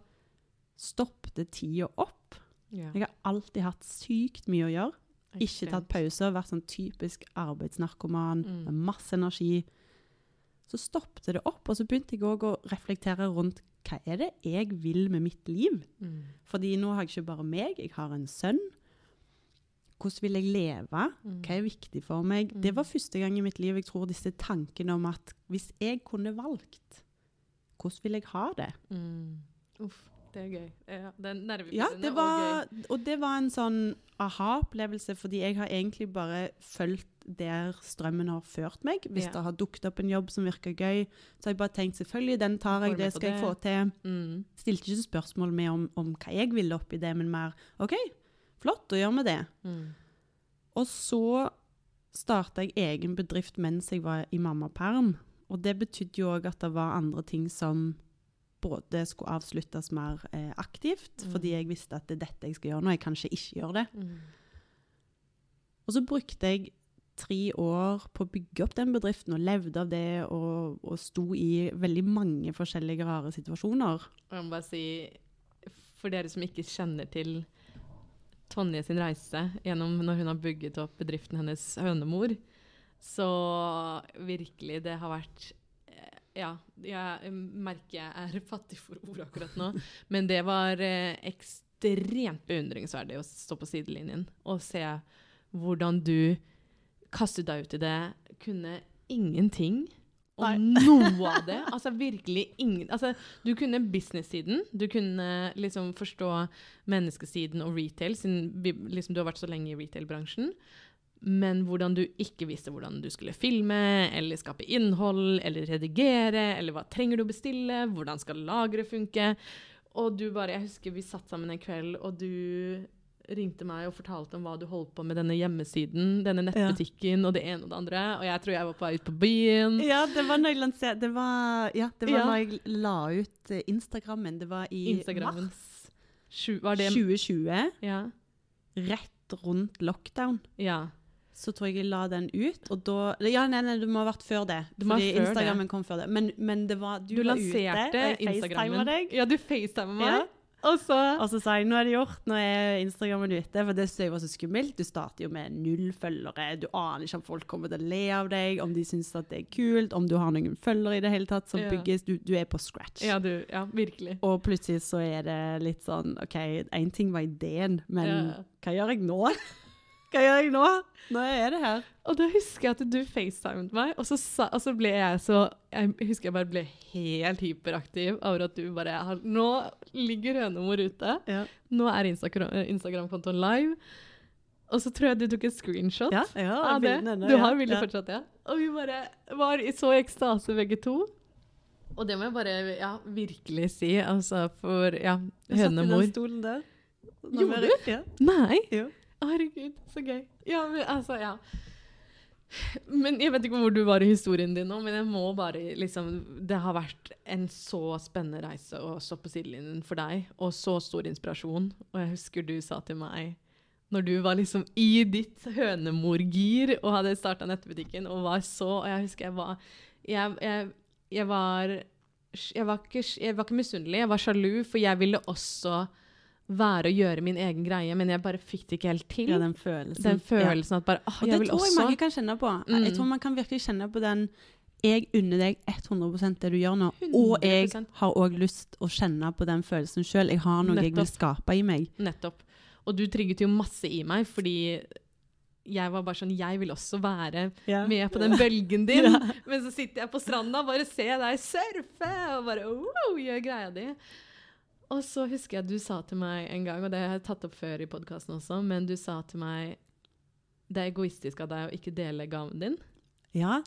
stoppet tida opp. Yeah. Jeg har alltid hatt sykt mye å gjøre. Ikke tatt pause, vært sånn typisk arbeidsnarkoman Mm. med masse energi. Så stoppet det opp, og så begynte jeg òg å reflektere rundt hva er det jeg vil med mitt liv? Mm. Fordi nå har jeg ikke bare meg, jeg har en sønn. Hvordan vil jeg leve? Mm. Hva er viktig for meg? Mm. Det var første gang i mitt liv jeg tror disse tankene om at hvis jeg kunne valgt, hvordan vil jeg ha det? Mm. Uff, det er gøy. Ja, det er Ja, det og var, gøy. og det var en sånn aha-opplevelse, fordi jeg har egentlig bare fulgt der strømmen har ført meg. Hvis Ja. det har dukket opp en jobb som virker gøy, så har jeg bare tenkt selvfølgelig, den tar jeg, det skal jeg få til. Mm. Stilte ikke spørsmål med om, om hva jeg ville oppi det, men mer OK, flott, da gjør vi det. Mm. Og så starta jeg egen bedrift mens jeg var i mammaperm. Og det betydde jo òg at det var andre ting som både skulle avsluttes mer eh, aktivt, Mm. fordi jeg visste at det er dette jeg skal gjøre nå, jeg kan ikke ikke gjøre det. Mm. Og så brukte jeg tre år på å bygge opp den bedriften og levde av det og, og sto i veldig mange forskjellige rare situasjoner. Jeg må bare si, for dere som ikke kjenner til Tonje sin reise gjennom når hun har bygget opp bedriften hennes Hønemor, så virkelig, det har vært eh, Ja, jeg merker jeg er fattig for ord akkurat nå, men det var eh, ekstremt beundringsverdig å stå på sidelinjen og se hvordan du kastet deg ut i det, kunne ingenting om noe av det. Altså virkelig ingen altså, Du kunne business-siden, du kunne liksom forstå menneskesiden og retail, siden liksom, du har vært så lenge i retail-bransjen. Men hvordan du ikke visste hvordan du skulle filme, eller skape innhold, eller redigere, eller hva trenger du å bestille, hvordan skal lageret funke. Og du bare, Jeg husker vi satt sammen en kveld, og du ringte meg og fortalte om hva du holdt på med denne hjemmesiden, denne nettbutikken og det ene og det andre. Og jeg tror jeg var på vei ut på byen. Ja, det var når jeg Det var, ja, det var Ja. når jeg la ut eh, Instagrammen. Det var i Instagrammen. mars Sju, var det 2020. Ja. Rett rundt lockdown. ja. Så tror jeg jeg la den ut, og da Ja, nei, nei, det må ha vært før det. Det fordi før Instagrammen kom før det. Men, men det var Du, Du var ute, og jeg Instagrammen. deg. Ja, du facetimer meg. Ja. Og så Og så sa jeg nå er det gjort, nå er Instagrammen ute. For det synes jeg var så skummelt. Du starter jo med null følgere. Du aner ikke om folk kommer til å le av deg, om de syns at det er kult, om du har noen følgere i det hele tatt som Ja. bygges. Du, du er på scratch. Ja, du. Ja, virkelig. Og plutselig så er det litt sånn OK, én ting var ideen, men Ja. hva gjør jeg nå? Gjør jeg nå? Nå er det her. Og da husker jeg at du facetimet meg, og så, sa, og så ble jeg så Jeg husker jeg bare ble helt hyperaktiv over at du bare har, Nå ligger Hønemor ute. Ja, Nå er Instagram-kontoen Instagram-kontoen live. Og så tror jeg du tok et screenshot ja, ja av det. bildene Du har bildet fortsatt, ja. Og vi bare var i så ekstase begge to. Og det må jeg bare ja, virkelig si, altså for ja, Jeg satt i den stolen der. Gjorde du? Ja. Nei! Jo. Herregud, så gøy. Ja, men altså, ja. Men Jeg vet ikke hvor du var i historien din nå, men jeg må bare liksom Det har vært en så spennende reise å stå på sidelinjen for deg, og så stor inspirasjon. Og jeg husker du sa til meg når du var liksom i ditt hønemorgir og hadde starta nettbutikken og var så Og jeg husker jeg var Jeg, jeg, jeg var jeg var, ikke, jeg var ikke misunnelig, jeg var sjalu, for jeg ville også være og gjøre min egen greie, men jeg bare fikk det ikke helt til. Ja, den følelsen. Den Ja. at bare åh, Og jeg det tror jeg mange kan kjenne på. Jeg Mm. tror man kan virkelig kjenne på den Jeg unner deg 100 det du gjør nå, og jeg har òg lyst å kjenne på den følelsen sjøl. Jeg har noe jeg vil skape i meg. Nettopp. Og du trigget jo masse i meg, fordi jeg var bare sånn Jeg vil også være med på den bølgen din. yeah. Men så sitter jeg på stranda og bare ser deg surfe og bare wow, gjør greia di. Og så husker jeg du sa til meg en gang, og det har jeg tatt opp før i podkasten også, men du sa til meg det er egoistisk av deg å ikke dele gaven din. Ja.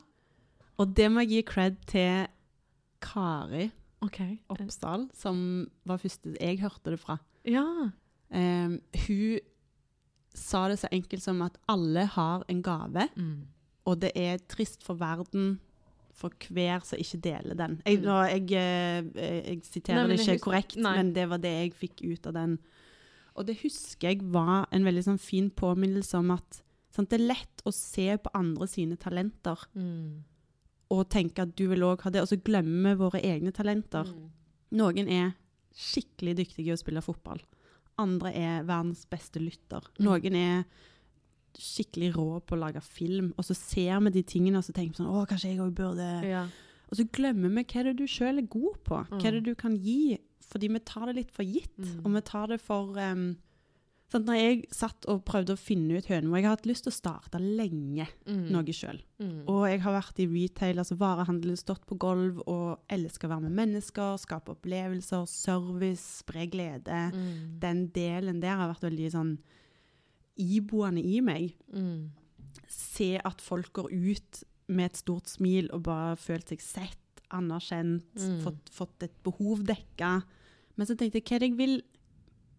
Og det må jeg gi cred til Kari okay. Oppsdal, som var første jeg hørte det fra. Ja. Um, hun sa det så enkelt som at alle har en gave, Mm. og det er trist for verden for hver som ikke deler den. Jeg, Mm. nå, jeg, jeg, jeg siterer det ikke husker- korrekt, nei. men det var det jeg fikk ut av den. Og det husker jeg var en veldig sånn fin påminnelse om at sant, det er lett å se på andre sine talenter Mm. og tenke at du vil òg ha det, og så glemme våre egne talenter. Mm. Noen er skikkelig dyktige i å spille fotball. Andre er verdens beste lytter. Mm. Noen er skikkelig rå på å lage film, og så ser vi de tingene og så tenker vi sånn Å, kanskje jeg òg burde Ja. Og så glemmer vi hva det er du sjøl er god på. Hva er det du kan gi? Fordi vi tar det litt for gitt. Mm. Og vi tar det for um, sant, Når jeg satt og prøvde å finne ut høna Jeg har hatt lyst til å starte lenge Mm. noe sjøl. Mm. Og jeg har vært i retail, altså varehandel, stått på gulv og elsker å være med mennesker, skape opplevelser, service, spre glede. Mm. Den delen der har vært veldig sånn iboende i meg. Mm. Se at folk går ut med et stort smil og bare føler seg sett, anerkjent, Mm. fått, fått et behov dekka. Men så tenkte jeg, hva er det jeg vil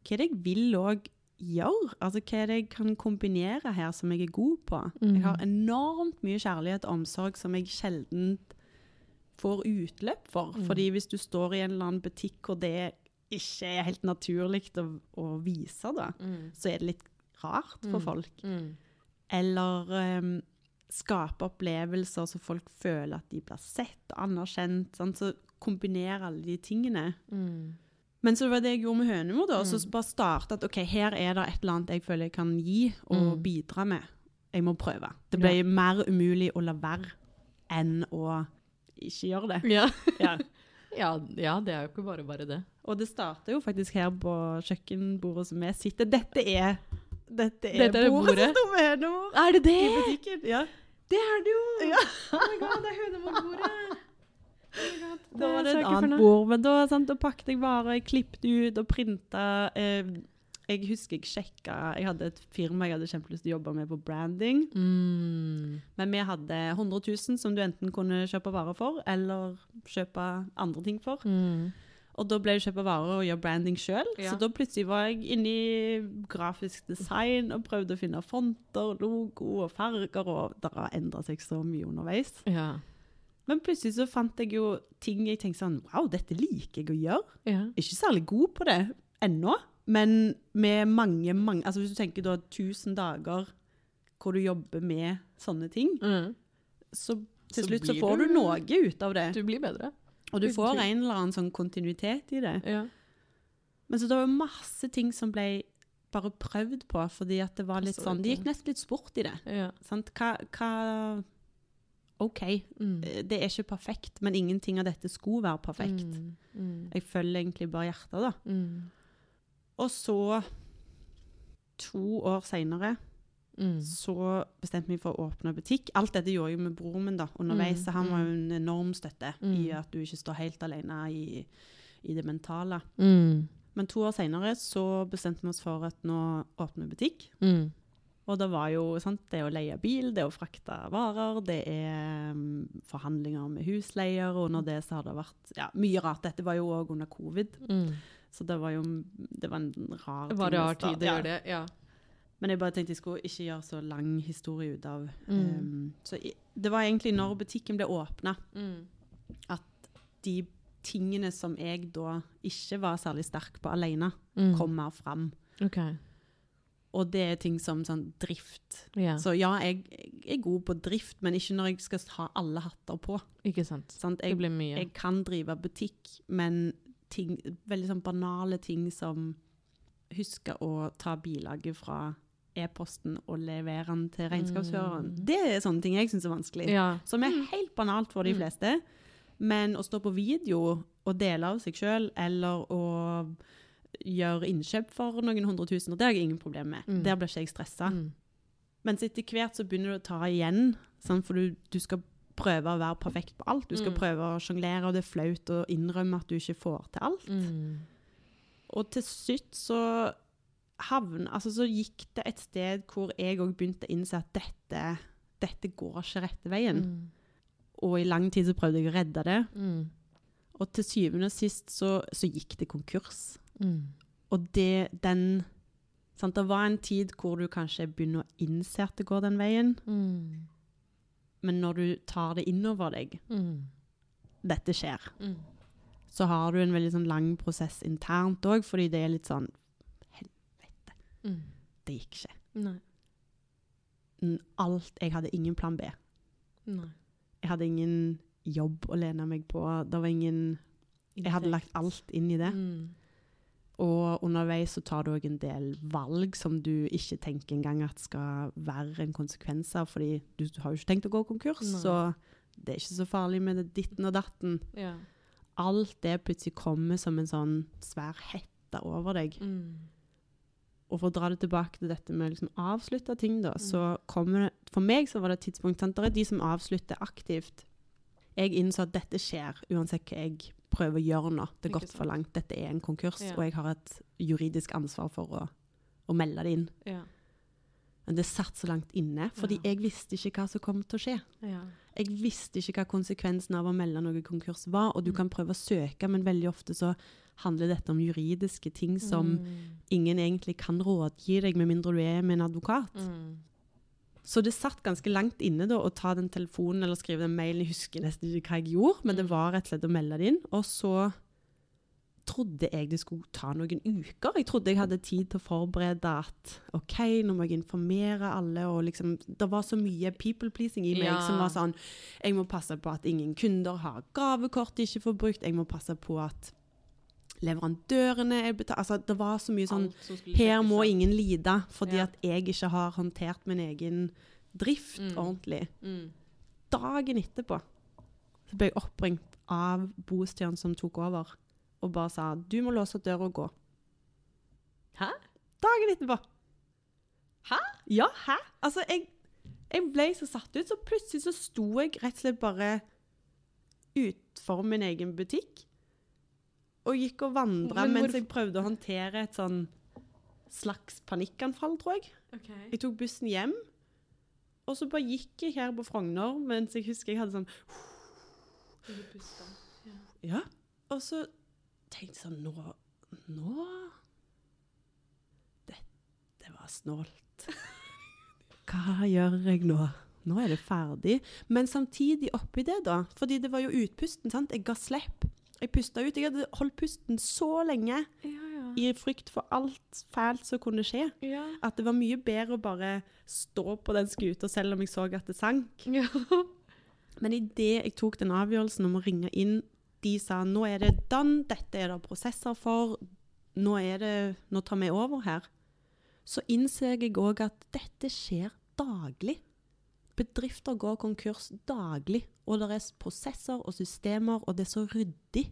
hva er det jeg vil òg gjøre? Altså, hva er det jeg kan kombinere her som jeg er god på? Mm. Jeg har enormt mye kjærlighet og omsorg som jeg sjelden får utløp for. Mm. Fordi hvis du står i en eller annen butikk hvor det ikke er helt naturlig å, å vise det, Mm. så er det litt rart for Mm. folk. Mm. Eller um, skape opplevelser så folk føler at de blir sett og anerkjent. Sant? Så kombinere alle de tingene. Mm. Men så var det jeg gjorde med Hønemor. da. Så Mm. bare starte at OK, her er det et eller annet jeg føler jeg kan gi og Mm. bidra med. Jeg må prøve. Det ble mer umulig å la være enn å ikke gjøre det. Ja. Ja. ja. ja, det er jo ikke bare bare det. Og det starter jo faktisk her på kjøkkenbordet som vi sitter. Dette er dette er, Dette er bordet, som står med nå. Er det det? i butikken. Ja. Det er det jo! Ja. Oh my god, det er hønemorbordet! Oh Da var det et annet bord, men da, sant, da pakket jeg varer, jeg klippet ut og printa. Eh, jeg husker jeg sjekka Jeg hadde et firma jeg hadde kjempelyst til å jobbe med på branding. Mm. Men vi hadde 100 000 som du enten kunne kjøpe varer for, eller kjøpe andre ting for. Mm. Og da ble det kjøpe varer og gjøre branding sjøl. Ja. Så da plutselig var jeg inne i grafisk design og prøvde å finne fonter, logo og farger, og det har endra seg så mye underveis. Ja. Men plutselig så fant jeg jo ting jeg tenkte sånn Wow, dette liker jeg å gjøre. ja. Ikke særlig god på det ennå, men med mange, mange Altså hvis du tenker da 1000 dager hvor du jobber med sånne ting, Mm. så til Så slutt så får du- du noe ut av det. Du blir bedre. Og du får en eller annen sånn kontinuitet i det. Ja. Men så det var masse ting som ble bare prøvd på, fordi at det var litt sånn Det gikk nesten litt sport i det. Ja. Sant? Hva, hva OK, Mm. eh, det er ikke perfekt, men ingenting av dette skulle være perfekt. Mm. Mm. Jeg følger egentlig bare hjertet, da. Mm. Og så, to år seinere, Mm. så bestemte vi for å åpne butikk. Alt dette gjorde jeg med broren min da, underveis, Mm, så han mm. var jo en enorm støtte i Mm. at du ikke står helt alene i, i det mentale. Mm. Men to år seinere bestemte vi oss for at nå åpner vi butikk. Mm. Og det var jo sant, det å leie bil, det å frakte varer, det er um, forhandlinger med husleier, og under det så har det vært ja, mye rart. Dette var jo òg under covid, Mm. så det var jo det var en rar Det var det rar tid å gjøre det. Ja. Men jeg bare tenkte jeg skulle ikke gjøre så lang historie ut av Mm. um, Så det var egentlig når butikken ble åpna, Mm. at de tingene som jeg da ikke var særlig sterk på alene, Mm. kom mer fram. Okay. Og det er ting som sånn drift. Yeah. Så ja, jeg, jeg er god på drift, men ikke når jeg skal ha alle hatter på. Ikke sant. Sant? Det blir mye. jeg kan drive butikk, men ting, veldig sånn banale ting som huske å ta bilaget fra e-posten og levere den til regnskapsføreren. Mm. Det er sånne ting jeg syns er vanskelig. Ja. Som er helt banalt for de Mm. fleste. Men å stå på video og dele av seg sjøl, eller å gjøre innkjøp for noen hundre tusen, det har jeg ingen problem med. Mm. Der blir ikke jeg stressa. Mm. Mens etter hvert så begynner du å ta igjen, sant? for du, du skal prøve å være perfekt på alt. Du skal Mm. prøve å sjonglere, og det er flaut å innrømme at du ikke får til alt. Mm. Og til slutt så havn, altså så gikk det et sted hvor jeg òg begynte å innse at dette, dette går ikke rette veien. Mm. Og i lang tid så prøvde jeg å redde det. Mm. Og til syvende og sist så, så gikk det konkurs. Mm. Og det, den sant, Det var en tid hvor du kanskje begynner å innse at det går den veien, Mm. men når du tar det innover deg Mm. Dette skjer. Mm. Så har du en veldig sånn lang prosess internt òg, fordi det er litt sånn Mm. det gikk ikke. Nei. Alt Jeg hadde ingen plan B. Nei. Jeg hadde ingen jobb å lene meg på. Det var ingen Jeg hadde lagt alt inn i det. Mm. Og underveis så tar du òg en del valg som du ikke tenker engang at skal være en konsekvens av, fordi du har jo ikke tenkt å gå konkurs, Nei. så det er ikke så farlig med det ditten og datten. Ja. Alt det plutselig kommer som en sånn svær hette over deg. Mm. Og for å dra det tilbake til dette med å liksom avslutte ting, da, Mm. så kommer det For meg så var det et tidspunkt sant? Det er de som avslutter aktivt. Jeg innså at dette skjer uansett hva jeg prøver å gjøre nå. Det er gått for langt. Dette er en konkurs, Ja. og jeg har et juridisk ansvar for å, å melde det inn. Ja. Men det satt så langt inne, fordi Ja. jeg visste ikke hva som kom til å skje. Ja. Jeg visste ikke hva konsekvensen av å melde noe konkurs var, og du Mm. kan prøve å søke, men veldig ofte så handler dette om juridiske ting som Mm. ingen egentlig kan rådgi deg, med mindre du er med en advokat. Mm. Så det satt ganske langt inne da, å ta den telefonen eller skrive den mailen. Jeg husker nesten ikke hva jeg gjorde, men det Mm. var rett og slett å melde det inn. Og så trodde jeg det skulle ta noen uker. Jeg trodde jeg hadde tid til å forberede at OK, nå må jeg informere alle. og liksom, Det var så mye people pleasing i meg Ja. som var sånn Jeg må passe på at ingen kunder har gavekort de ikke får brukt. Jeg må passe på at leverandørene er betalt. Altså, det var så mye sånn her må ingen lide, fordi Ja. at jeg ikke har håndtert min egen drift Mm. ordentlig. Mm. Dagen etterpå så ble jeg oppringt av bostjeren som tok over, og bare sa du må låse døra og gå. Hæ? Dagen etterpå. Hæ? Ja, hæ? Altså, jeg, jeg ble så satt ut, så plutselig så sto jeg rett og slett bare utfor min egen butikk, og gikk og vandra Men mens jeg prøvde å håndtere et sånn slags panikkanfall, tror jeg. Okay. Jeg tok bussen hjem, og så bare gikk jeg her på Frogner, mens jeg husker jeg hadde sånn. Ja. Ja. Og så tenkte jeg sånn Nå Nå Dette var snålt. Hva gjør jeg nå? Nå er det ferdig. Men samtidig oppi det, da Fordi det var jo utpusten, sant? Jeg ga slipp. Jeg pusta ut. Jeg hadde holdt pusten så lenge Ja, ja. i frykt for alt fælt som kunne skje. Ja. At det var mye bedre å bare stå på den skuta selv om jeg så at det sank. ja. Men idet jeg tok den avgjørelsen om å ringe inn De sa nå er det done, dette er det prosesser for, nå, det, nå tar vi over her, så innser jeg òg at dette skjer daglig. Bedrifter går konkurs daglig, og det er prosesser og systemer, og det er så ryddig.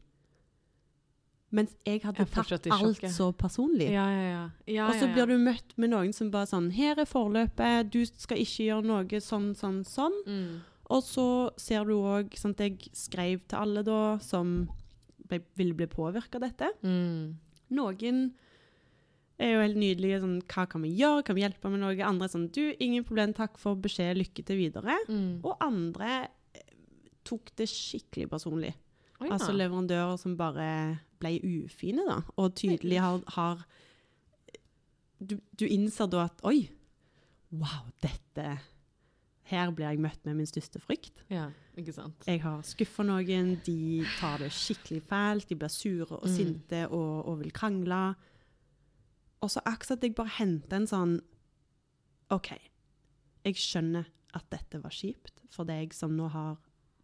Mens jeg hadde Jeg tatt alt så personlig. Ja, ja, ja. ja og så blir du møtt med noen som bare sånn Her er forløpet, du skal ikke gjøre noe sånn, sånn, sånn. mm. Og så ser du òg sant, Jeg skrev til alle da som ble, ville bli påvirka av dette. Mm. Noen er jo helt nydelige. sånn, Hva kan vi gjøre? Kan vi hjelpe med noe? Andre er sånn Du, ingen problem, takk for beskjed, lykke til videre. Mm. Og andre eh, tok det skikkelig personlig. Oi, Altså leverandører som bare ble ufine, da. Og tydelig har, har du, du innser da at Oi, wow, dette Her blir jeg møtt med min største frykt. Ja, ikke sant. Jeg har skuffa noen, de tar det skikkelig fælt, de blir sure og Mm. sinte og, og vil krangle. Og så akkurat jeg bare henter en sånn OK, jeg skjønner at dette var kjipt for deg som nå har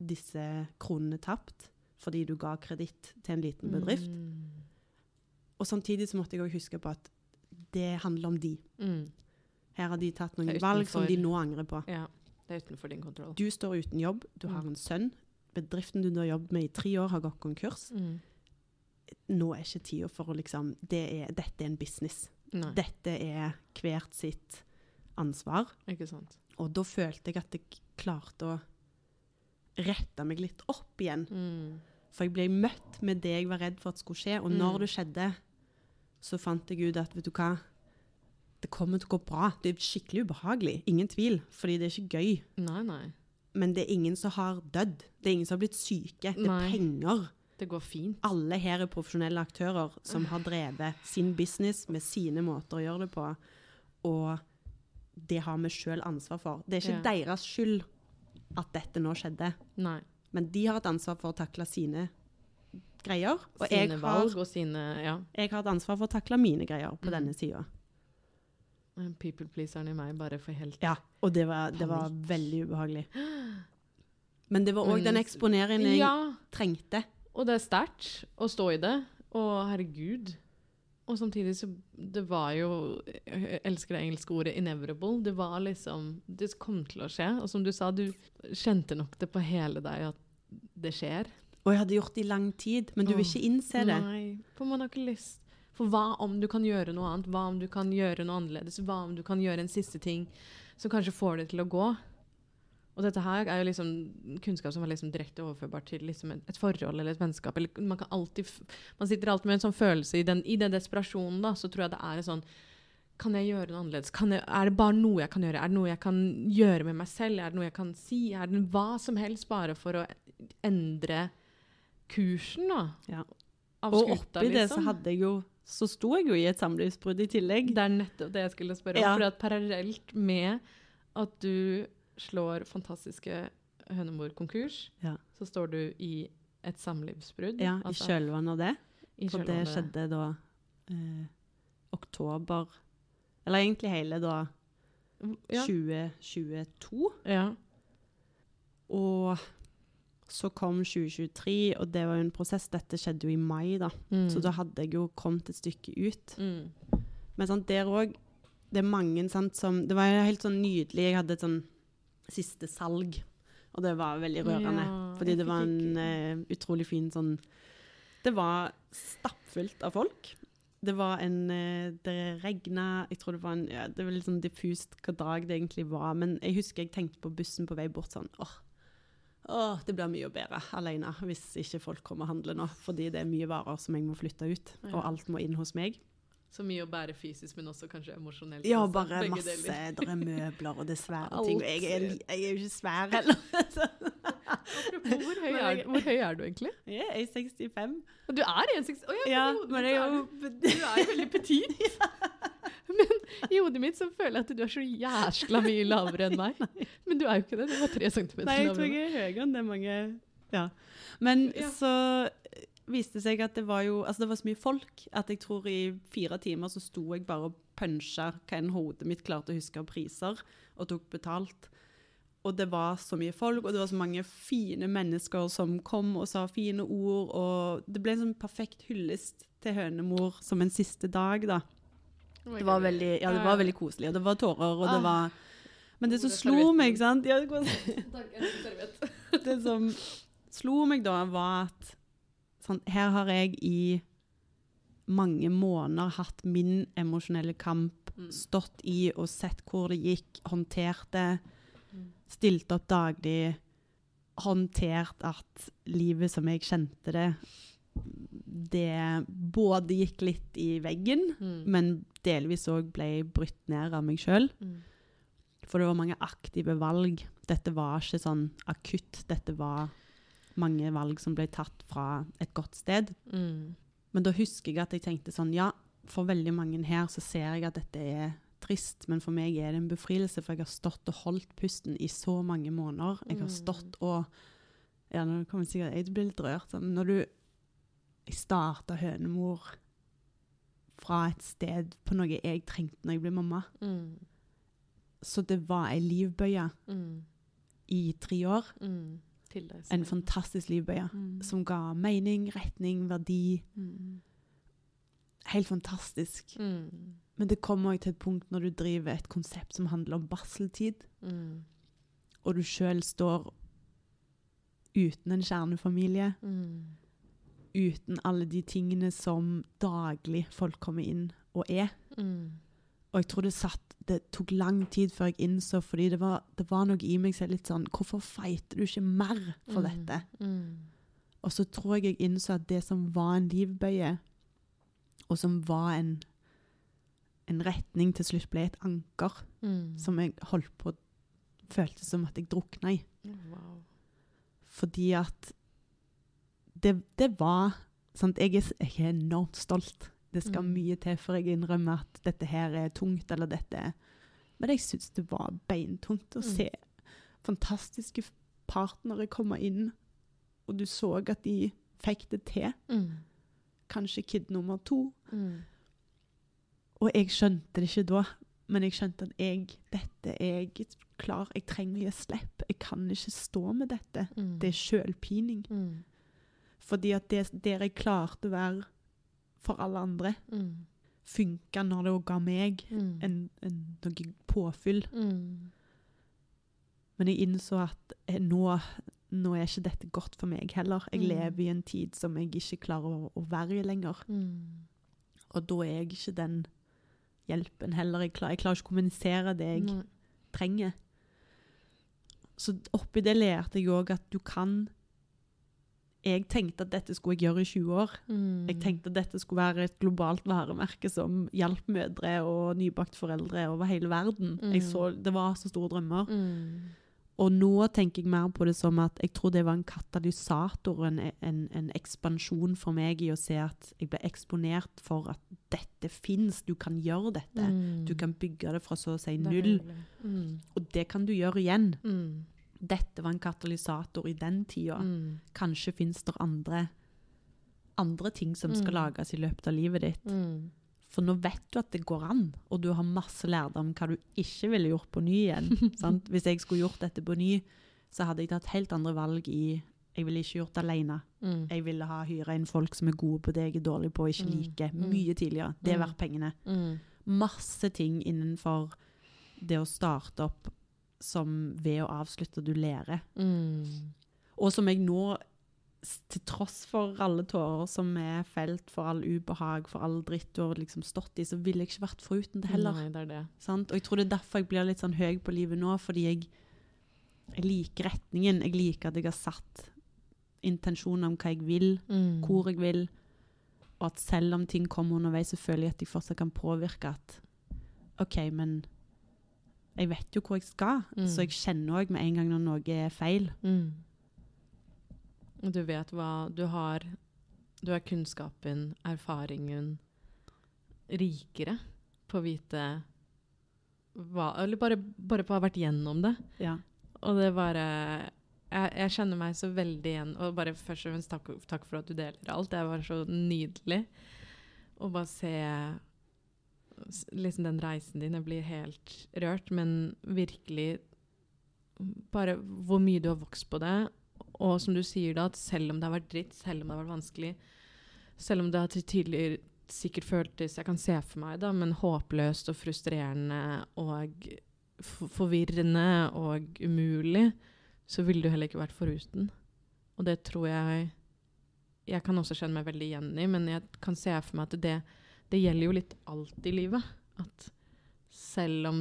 disse kronene tapt fordi du ga kreditt til en liten bedrift. Mm. Og samtidig så måtte jeg òg huske på at det handler om de. Mm. Her har de tatt noen valg som de nå angrer på. Ja, det er utenfor din kontroll. Du står uten jobb, du har Mm. en sønn. Bedriften du har jobbet med i tre år, har gått konkurs. Mm. Nå er ikke tida for å liksom det er, Dette er en business. Nei, Dette er hvert sitt ansvar. ikke sant. Og da følte jeg at jeg klarte å rette meg litt opp igjen. Mm. For jeg ble møtt med det jeg var redd for at skulle skje. Og Mm. når det skjedde, så fant jeg ut at vet du hva, det kommer til å gå bra. Det er skikkelig ubehagelig, ingen tvil, fordi det er ikke gøy. Nei, nei. Men det er ingen som har dødd. Det er ingen som har blitt syke. Det er Nei. penger. Det går fint. Alle her er profesjonelle aktører som har drevet sin business med sine måter å gjøre det på. Og det har vi sjøl ansvar for. Det er ikke deres skyld at dette nå skjedde. Nei. Men de har et ansvar for å takle sine greier. Og jeg har, valg og sine Ja. jeg har et ansvar for å takle mine greier på Mm. denne sida. People-pleaseren i meg bare for helt Ja, og det var, det var veldig ubehagelig. Men det var òg den eksponeringen jeg Ja, trengte. Og det er sterkt å stå i det. Og herregud. Og samtidig så Det var jo Jeg elsker det engelske ordet 'inevitable'. Det var liksom Det kom til å skje. Og som du sa, du kjente nok det på hele deg at det skjer. Og jeg hadde gjort det i lang tid, men du vil ikke innse det. Nei, for man har ikke lyst. For hva om du kan gjøre noe annet? Hva om du kan gjøre noe annerledes? Hva om du kan gjøre en siste ting som kanskje får det til å gå? Og dette her er jo liksom kunnskap som er liksom direkte overførbart til liksom et, et forhold eller et vennskap. Eller man kan alltid Man sitter alltid med en sånn følelse i den, i den desperasjonen, da, så tror jeg det er en sånn Kan jeg gjøre noe annerledes? Kan jeg, er det bare noe jeg kan gjøre? Er det noe jeg kan gjøre med meg selv? Er det noe jeg kan si? Er det hva som helst bare for å endre kursen, da? Ja. Av Og skuta, oppi det så liksom. hadde jeg jo Så sto jeg jo i et samlivsbrudd i tillegg. Det er nettopp det jeg skulle spørre om. Ja. For at parallelt med at du slår fantastiske hønemor konkurs, Ja. så står du i et samlivsbrudd. Ja, i Altså, kjølvannet av det. For det skjedde da eh, oktober Eller egentlig hele da Ja. 2022. ja. Og så kom 2023, og det var jo en prosess. Dette skjedde jo i mai, da. Mm. Så da hadde jeg jo kommet et stykke ut. mm. Men sant, der òg Det er mange sant, som Det var helt sånn nydelig. Jeg hadde et sånn siste salg, og det var veldig rørende. Ja, fordi det var en eh, utrolig fin sånn Det var stappfullt av folk. Det var en uh, Det regna Jeg tror det var en ja, Det var litt sånn diffust hva dag det egentlig var, men jeg husker jeg tenkte på bussen på vei bort sånn åh, åh, det blir mye bedre alene hvis ikke folk kommer og handler nå, fordi det er mye varer som jeg må flytte ut, og alt må inn hos meg. Så mye å bære fysisk, men også kanskje emosjonelt. Ja, bare Begge masse. deler. Det er møbler, og det er svære ting. Og jeg er, jeg er jo ikke svær heller. Apropos, hvor høy, er, hvor høy er du egentlig? jeg er 65. Og Du er 1,60 Å ja, Ja, i men jeg er jo du, er jo veldig petit. Men i hodet mitt så føler jeg at du er så jæskla mye lavere enn meg. Men du er jo ikke det. Du var tre centimeter lavere. Nei, jeg tror jeg er høyere enn det mange Ja. Men Ja. så viste seg at det var jo Altså, det var så mye folk at jeg tror i fire timer så sto jeg bare og punsja hva enn hodet mitt klarte å huske av priser, og tok betalt. og det var så mye folk, og det var så mange fine mennesker som kom og sa fine ord, og det ble en sånn perfekt hyllest til hønemor som en siste dag, da. Det var veldig, ja, det var veldig koselig, og det var tårer, og det Ah. var Men det som slo meg, ikke sant ja, Det som slo meg da, var at sånn, her har jeg i mange måneder hatt min emosjonelle kamp, Mm. stått i og sett hvor det gikk, håndtert det, Mm. stilt opp daglig, håndtert at livet som jeg kjente det, det både gikk litt i veggen, Mm. men delvis òg ble brutt ned av meg sjøl. Mm. For det var mange aktive valg. Dette var ikke sånn akutt. Dette var mange valg som ble tatt fra et godt sted. Mm. Men da husker jeg at jeg tenkte sånn Ja, for veldig mange her så ser jeg at dette er trist, men for meg er det en befrielse, for jeg har stått og holdt pusten i så mange måneder. Jeg har Mm. stått og Ja, nå kommer sikkert jeg blir litt rørt. Sånn, når du Jeg starta Hønemor fra et sted på noe jeg trengte når jeg ble mamma. Mm. Så det var ei livbøye Mm. i tre år. Mm. Deg En fantastisk livbøye Mm. som ga mening, retning, verdi. Mm. Helt fantastisk. Mm. Men det kommer òg til et punkt når du driver et konsept som handler om barseltid, Mm. og du sjøl står uten en kjernefamilie, Mm. uten alle de tingene som daglig folk kommer inn og er. Mm. Og jeg tror det satt Det tok lang tid før jeg innså, fordi det var, det var noe i meg som er litt sånn Hvorfor fighter du ikke mer for Mm. dette? Mm. Og så tror jeg jeg innså at det som var en livbøye, og som var en, en retning, til slutt ble et anker Mm. som jeg holdt på Føltes som at jeg drukna i. Wow. Fordi at det, det var sant? Jeg, er, jeg er enormt stolt. Det skal Mm. mye til før jeg innrømmer at dette her er tungt, eller dette Men jeg syns det var beintungt å Mm. se fantastiske partnere komme inn, og du så at de fikk det til. Mm. Kanskje kid nummer to. Mm. Og jeg skjønte det ikke da, men jeg skjønte at jeg, dette er jeg klar Jeg trenger å gi slipp. Jeg kan ikke stå med dette. Mm. Det er sjølpining. Mm. Fordi at det der jeg klarte å være for alle andre, Mm. funka når det ga meg Mm. en, en, noe påfyll. Mm. Men jeg innså at eh, nå, nå er ikke dette godt for meg heller. Jeg Mm. lever i en tid som jeg ikke klarer å, å være i lenger. Mm. Og da er jeg ikke den hjelpen heller. Jeg, klar, jeg klarer ikke å kommunisere det jeg trenger. Så oppi det lærte jeg òg at du kan Jeg tenkte at dette skulle jeg gjøre i 20 år. Mm. Jeg tenkte at dette skulle være et globalt varemerke som hjalp mødre og nybakt foreldre over hele verden. Mm. Så, det var så store drømmer. mm. Og nå tenker jeg mer på det som at jeg tror det var en katalysator, en, en, en ekspansjon for meg i å se at jeg ble eksponert for at dette fins, du kan gjøre dette. Mm. Du kan bygge det fra så å si null. Mm. og det kan du gjøre igjen. Dette var en katalysator i den tida. Mm. Kanskje fins det andre, andre ting som skal Mm. lages i løpet av livet ditt. Mm. For nå vet du at det går an, og du har masse lærdom hva du ikke ville gjort på ny igjen. sant? Hvis jeg skulle gjort dette på ny, så hadde jeg tatt helt andre valg i Jeg ville ikke gjort det alene. Mm. Jeg ville ha hyra inn folk som er gode på det jeg er dårlig på og ikke Mm. liker. Mm. Mye tidligere. Det er verdt pengene. Mm. Masse ting innenfor det å starte opp som ved å avslutte du lærer. Mm. Og som jeg nå, til tross for alle tårer som er felt, for all ubehag, for all dritt du har liksom stått i, så ville jeg ikke vært foruten det heller. Nei, det er det. Sant? Og jeg tror det er derfor jeg blir litt sånn høy på livet nå, fordi jeg, jeg liker retningen. Jeg liker at jeg har satt intensjoner om hva jeg vil, Mm. hvor jeg vil, og at selv om ting kommer underveis, så føler jeg at de fortsatt kan påvirke at OK, men jeg vet jo hvor jeg skal, Mm. så jeg kjenner òg med en gang når noe er feil. Mm. Du vet hva du har Du har kunnskapen, erfaringen rikere på å vite hva Eller bare, bare på å ha vært gjennom det. Ja. Og det bare jeg, jeg kjenner meg så veldig igjen. Og bare først og fremst takk, takk for at du deler alt. Det var så nydelig å bare se liksom den reisen din. Jeg blir helt rørt, men virkelig bare hvor mye du har vokst på det. Og som du sier da, at selv om det har vært dritt, selv om det har vært vanskelig, selv om det har tidligere sikkert føltes Jeg kan se for meg, da, men håpløst og frustrerende og forvirrende og umulig, så ville du heller ikke vært foruten. Og det tror jeg Jeg kan også kjenne meg veldig igjen i, men jeg kan se for meg at det, det gjelder jo litt alt i livet. At selv om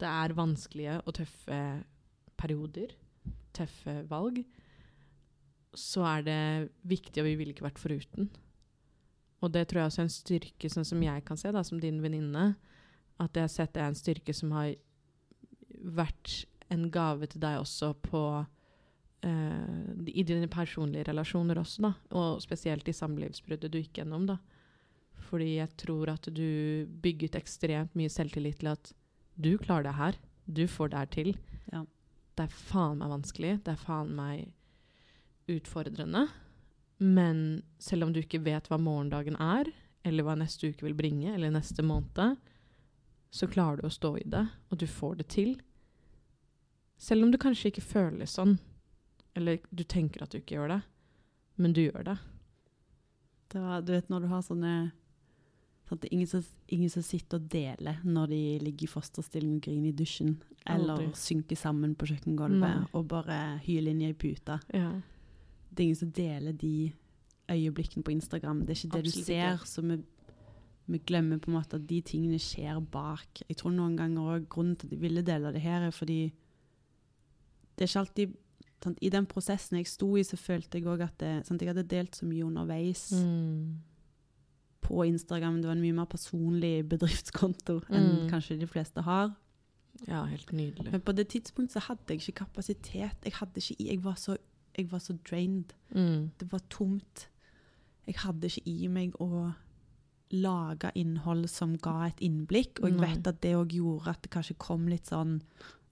det er vanskelige og tøffe perioder, tøffe valg, så er det viktig, og vi ville ikke vært foruten. Og det tror jeg også er en styrke, sånn som jeg kan se, da, som din venninne. At jeg har sett det er en styrke som har vært en gave til deg også på uh, I dine personlige relasjoner også, da. Og spesielt i samlivsbruddet du gikk gjennom, da. Fordi jeg tror at du bygget ekstremt mye selvtillit til at du klarer det her. Du får det her til. Ja. Det er faen meg vanskelig. Det er faen meg utfordrende. Men selv om du ikke vet hva morgendagen er, eller hva neste uke vil bringe, eller neste måned, så klarer du å stå i det, og du får det til. Selv om du kanskje ikke føler sånn, eller du tenker at du ikke gjør det, men du gjør det. det var, du vet når du har sånne sånn Det er ingen som, ingen som, sitter og deler når de ligger i fosterstilling og griner i dusjen, eller Aldri. synker sammen på kjøkkengulvet og bare hyler inn i ei pute. Ja. Det er ingen som deler de øyeblikkene på Instagram. Det er ikke det Absolutt du ser, så vi, vi glemmer på en måte at de tingene skjer bak. Jeg tror noen ganger også grunnen til at de ville dele det her, er fordi det er ikke alltid sant, I den prosessen jeg sto i, så følte jeg òg at det, sant, jeg hadde delt så mye underveis Mm. På Instagram. Det var en mye mer personlig bedriftskonto enn Mm. kanskje de fleste har. ja, helt nydelig. Men på det tidspunktet så hadde jeg ikke kapasitet. Jeg, hadde ikke, jeg, var, så, jeg var så drained. Mm. Det var tomt. Jeg hadde ikke i meg å lage innhold som ga et innblikk, og jeg Nei. vet at det òg gjorde at det kanskje kom litt sånn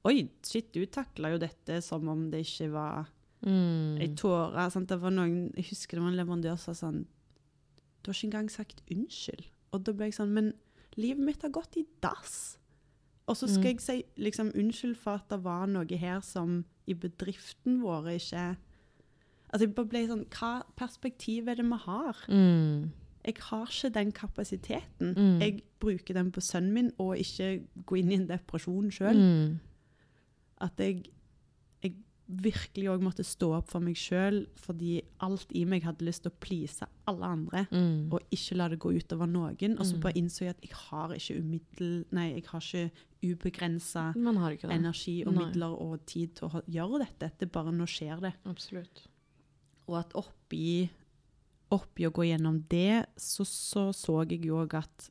Oi, shit, du takla jo dette som om det ikke var Mm. ei tåre. Jeg husker det var en leverandør som sa sånn Du har ikke engang sagt unnskyld. Og da ble jeg sånn Men livet mitt har gått i dass. Og så skal Mm. jeg si liksom unnskyld for at det var noe her som i bedriften vår ikke Altså jeg bare ble sånn Hva perspektiv er det vi har? Mm. Jeg har ikke den kapasiteten. Mm. Jeg bruker den på sønnen min, og ikke gå inn i en depresjon sjøl. Mm. At jeg, jeg virkelig òg måtte stå opp for meg sjøl, fordi alt i meg hadde lyst til å please alle andre. Mm. Og ikke la det gå utover noen. Og så Mm. bare innså jeg at jeg har ikke umiddel... Nei, jeg har ikke ubegrensa energi og Nei. midler og tid til å gjøre dette. Det bare nå skjer det. Absolutt. Og at oppi, oppi å gå gjennom det, så så, så jeg jo òg at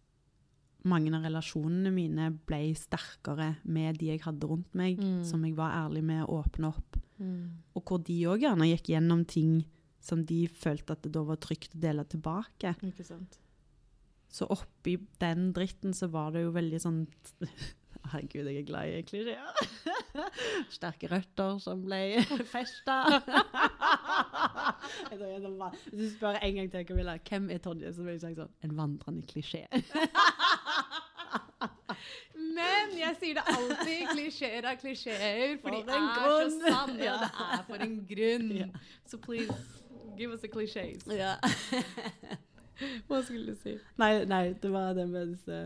mange av relasjonene mine ble sterkere med de jeg hadde rundt meg, Mm. som jeg var ærlig med å åpne opp. Mm. Og hvor de òg gjerne gikk gjennom ting som de følte at det da var trygt å dele tilbake. Ikke sant. Så oppi den dritten så var det jo veldig sånn Herregud, jeg er glad i klisjeer. Sterke røtter som ble festa. Hvis du spør en gang til, Camilla, hvem er Tonje, så vil jeg si sånn En vandrende klisjé. Men jeg sier det alltid. Klisjeer er klisjeer, for de er så sanne. Ja. Det er for en grunn. Så please, give us the clichés. Ja. Hva skulle du si? Nei, nei, det var det med disse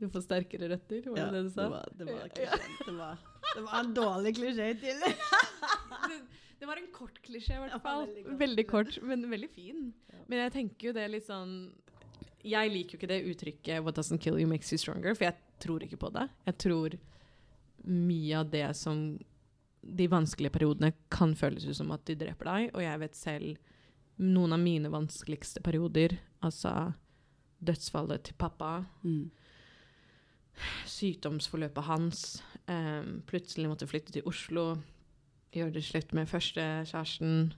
Du får sterkere røtter, var det ja, det du sa? Det var, det var Ja. klisjeen. Det var, det var en dårlig klisjé til. det, det var en kort klisjé, i hvert Ja, fall. veldig kort. Veldig kort, men veldig fin. Ja. Men jeg tenker jo det litt sånn Jeg liker jo ikke det uttrykket 'what doesn't kill you makes you stronger', for jeg tror ikke på det. Jeg tror mye av det som De vanskelige periodene kan føles ut som at de dreper deg, og jeg vet selv noen av mine vanskeligste perioder, altså dødsfallet til pappa, Mm. sykdomsforløpet hans, Um, plutselig måtte flytte til Oslo, gjøre det slutt med første kjæresten,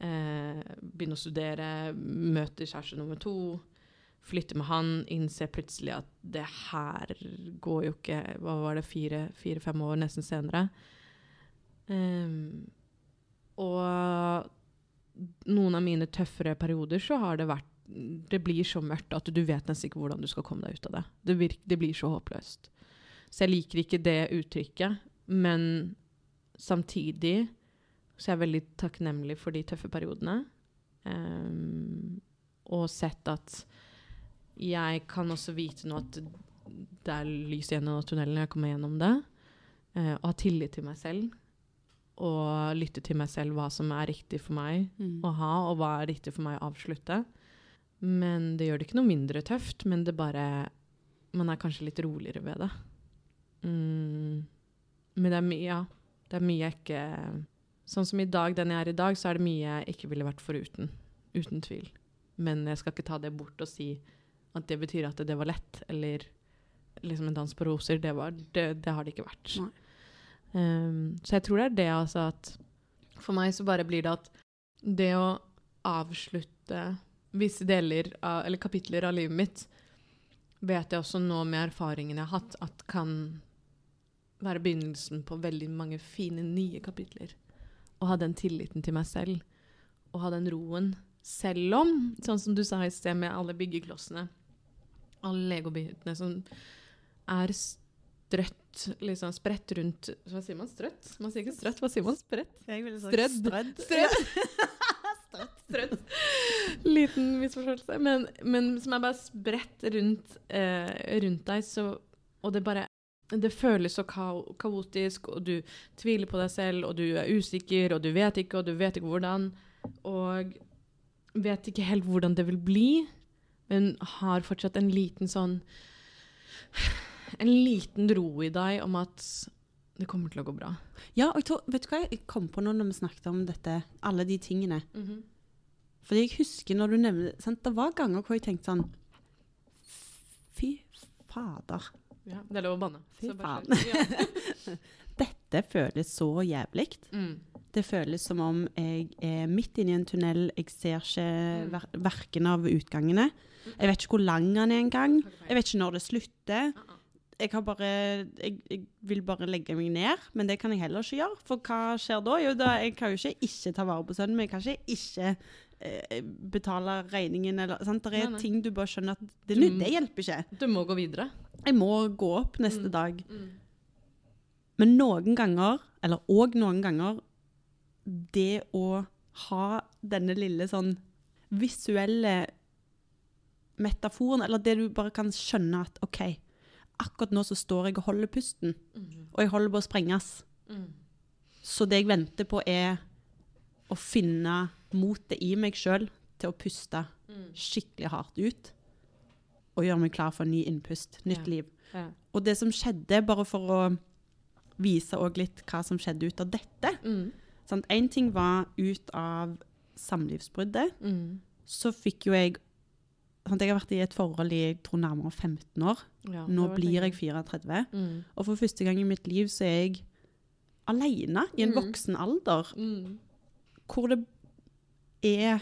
eh, begynne å studere, møte kjæreste nummer to, flytte med han, innse plutselig at det her går jo ikke Hva var det, fire-fem fire, år nesten senere. Um, og noen av mine tøffere perioder så har det vært Det blir så mørkt at du vet nesten ikke hvordan du skal komme deg ut av det. Det, virker, det blir så håpløst. Så jeg liker ikke det uttrykket, Men samtidig så er jeg veldig takknemlig for de tøffe periodene. Um, og sett at jeg kan også vite nå at det er lys gjennom tunnelen jeg kommer gjennom det. Eh, og ha tillit til meg selv. Og lytte til meg selv hva som er riktig for meg Mm. å ha, og hva er riktig for meg å avslutte. Men det gjør det ikke noe mindre tøft, men det bare Man er kanskje litt roligere ved det. Mm. Men det er mye, ja. Det er mye jeg ikke Sånn som i dag, den jeg er i dag, så er det mye jeg ikke ville vært foruten. Uten tvil. Men jeg skal ikke ta det bort og si at det betyr at det var lett, eller liksom en dans på roser. Det, var, det, det har det ikke vært. Um, så jeg tror det er det, altså at For meg så bare blir det at det å avslutte visse deler av, eller kapitler av livet mitt, vet jeg også nå med erfaringen jeg har hatt, at kan være begynnelsen på veldig mange fine nye kapitler. Å ha den tilliten til meg selv, og ha den roen. Selv om, sånn som du sa i sted, med alle byggeklossene, alle legobitene som er strøtt, liksom spredt rundt Hva sier man? Strøtt? Man sier ikke strøtt, hva sier man? Spredt? Strødd. strødd. Strødd. Strødd. Liten misforståelse. Men, men som er bare spredt rundt, eh, rundt deg, så Og det bare Det føles så kaotisk, og du tviler på deg selv, og du er usikker, og du vet ikke, og du vet ikke hvordan. Og vet ikke helt hvordan det vil bli, men har fortsatt en liten sånn En liten ro i deg om at det kommer til å gå bra. Ja, og jeg tror, vet du hva jeg kom på nå når vi snakket om dette, alle de tingene? Fordi jeg husker når du nevner sant? Det var ganger hvor jeg tenkte sånn Fy fader. Ja, det er lov å banne. Fy faen. Ja. Dette føles så jævlig. Mm. Det føles som om jeg er midt inne i en tunnel. Jeg ser ikke Mm. ver verken av utgangene. Jeg vet ikke hvor lang den er engang. Jeg vet ikke når det slutter. Jeg, har bare, jeg, jeg vil bare legge meg ned, men det kan jeg heller ikke gjøre. For hva skjer da? Jo, da jeg kan jo ikke ikke ta vare på sønnen min. Jeg kan ikke ikke eh, betale regningen. Eller, sant? Det er Nei, nei. ting du bare skjønner at det, Du det hjelper ikke. Du må gå videre. Jeg må gå opp neste Mm. dag. Men noen ganger, eller òg noen ganger, det å ha denne lille sånn visuelle metaforen, eller det du bare kan skjønne at OK, akkurat nå så står jeg og holder pusten, og jeg holder på å sprenges. Så det jeg venter på, er å finne motet i meg sjøl til å puste skikkelig hardt ut. Og gjøre meg klar for en ny innpust, nytt Ja. liv. Ja. Og det som skjedde, bare for å vise litt hva som skjedde ut av dette Mm. ting var ut av samlivsbruddet, Mm. så fikk jo jeg sant? Jeg har vært i et forhold i jeg tror nærmere 15 år. Ja, Nå blir jeg 34. mm. Og for første gang i mitt liv så er jeg alene i en Mm. voksen alder, Mm. hvor det er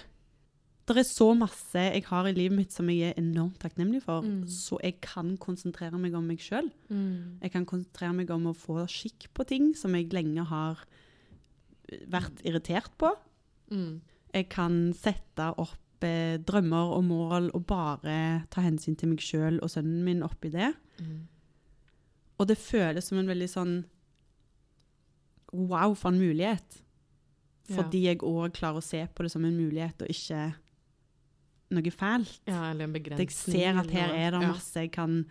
Det er så masse jeg har i livet mitt som jeg er enormt takknemlig for, Mm. så jeg kan konsentrere meg om meg sjøl. Mm. Jeg kan konsentrere meg om å få skikk på ting som jeg lenge har vært irritert på. Mm. Jeg kan sette opp eh, drømmer og mål og bare ta hensyn til meg sjøl og sønnen min oppi det. Mm. Og det føles som en veldig sånn Wow, for en mulighet. Ja. Fordi jeg òg klarer å se på det som en mulighet, og ikke noe fælt. Ja, eller en begrensning. jeg ser at her er det masse kan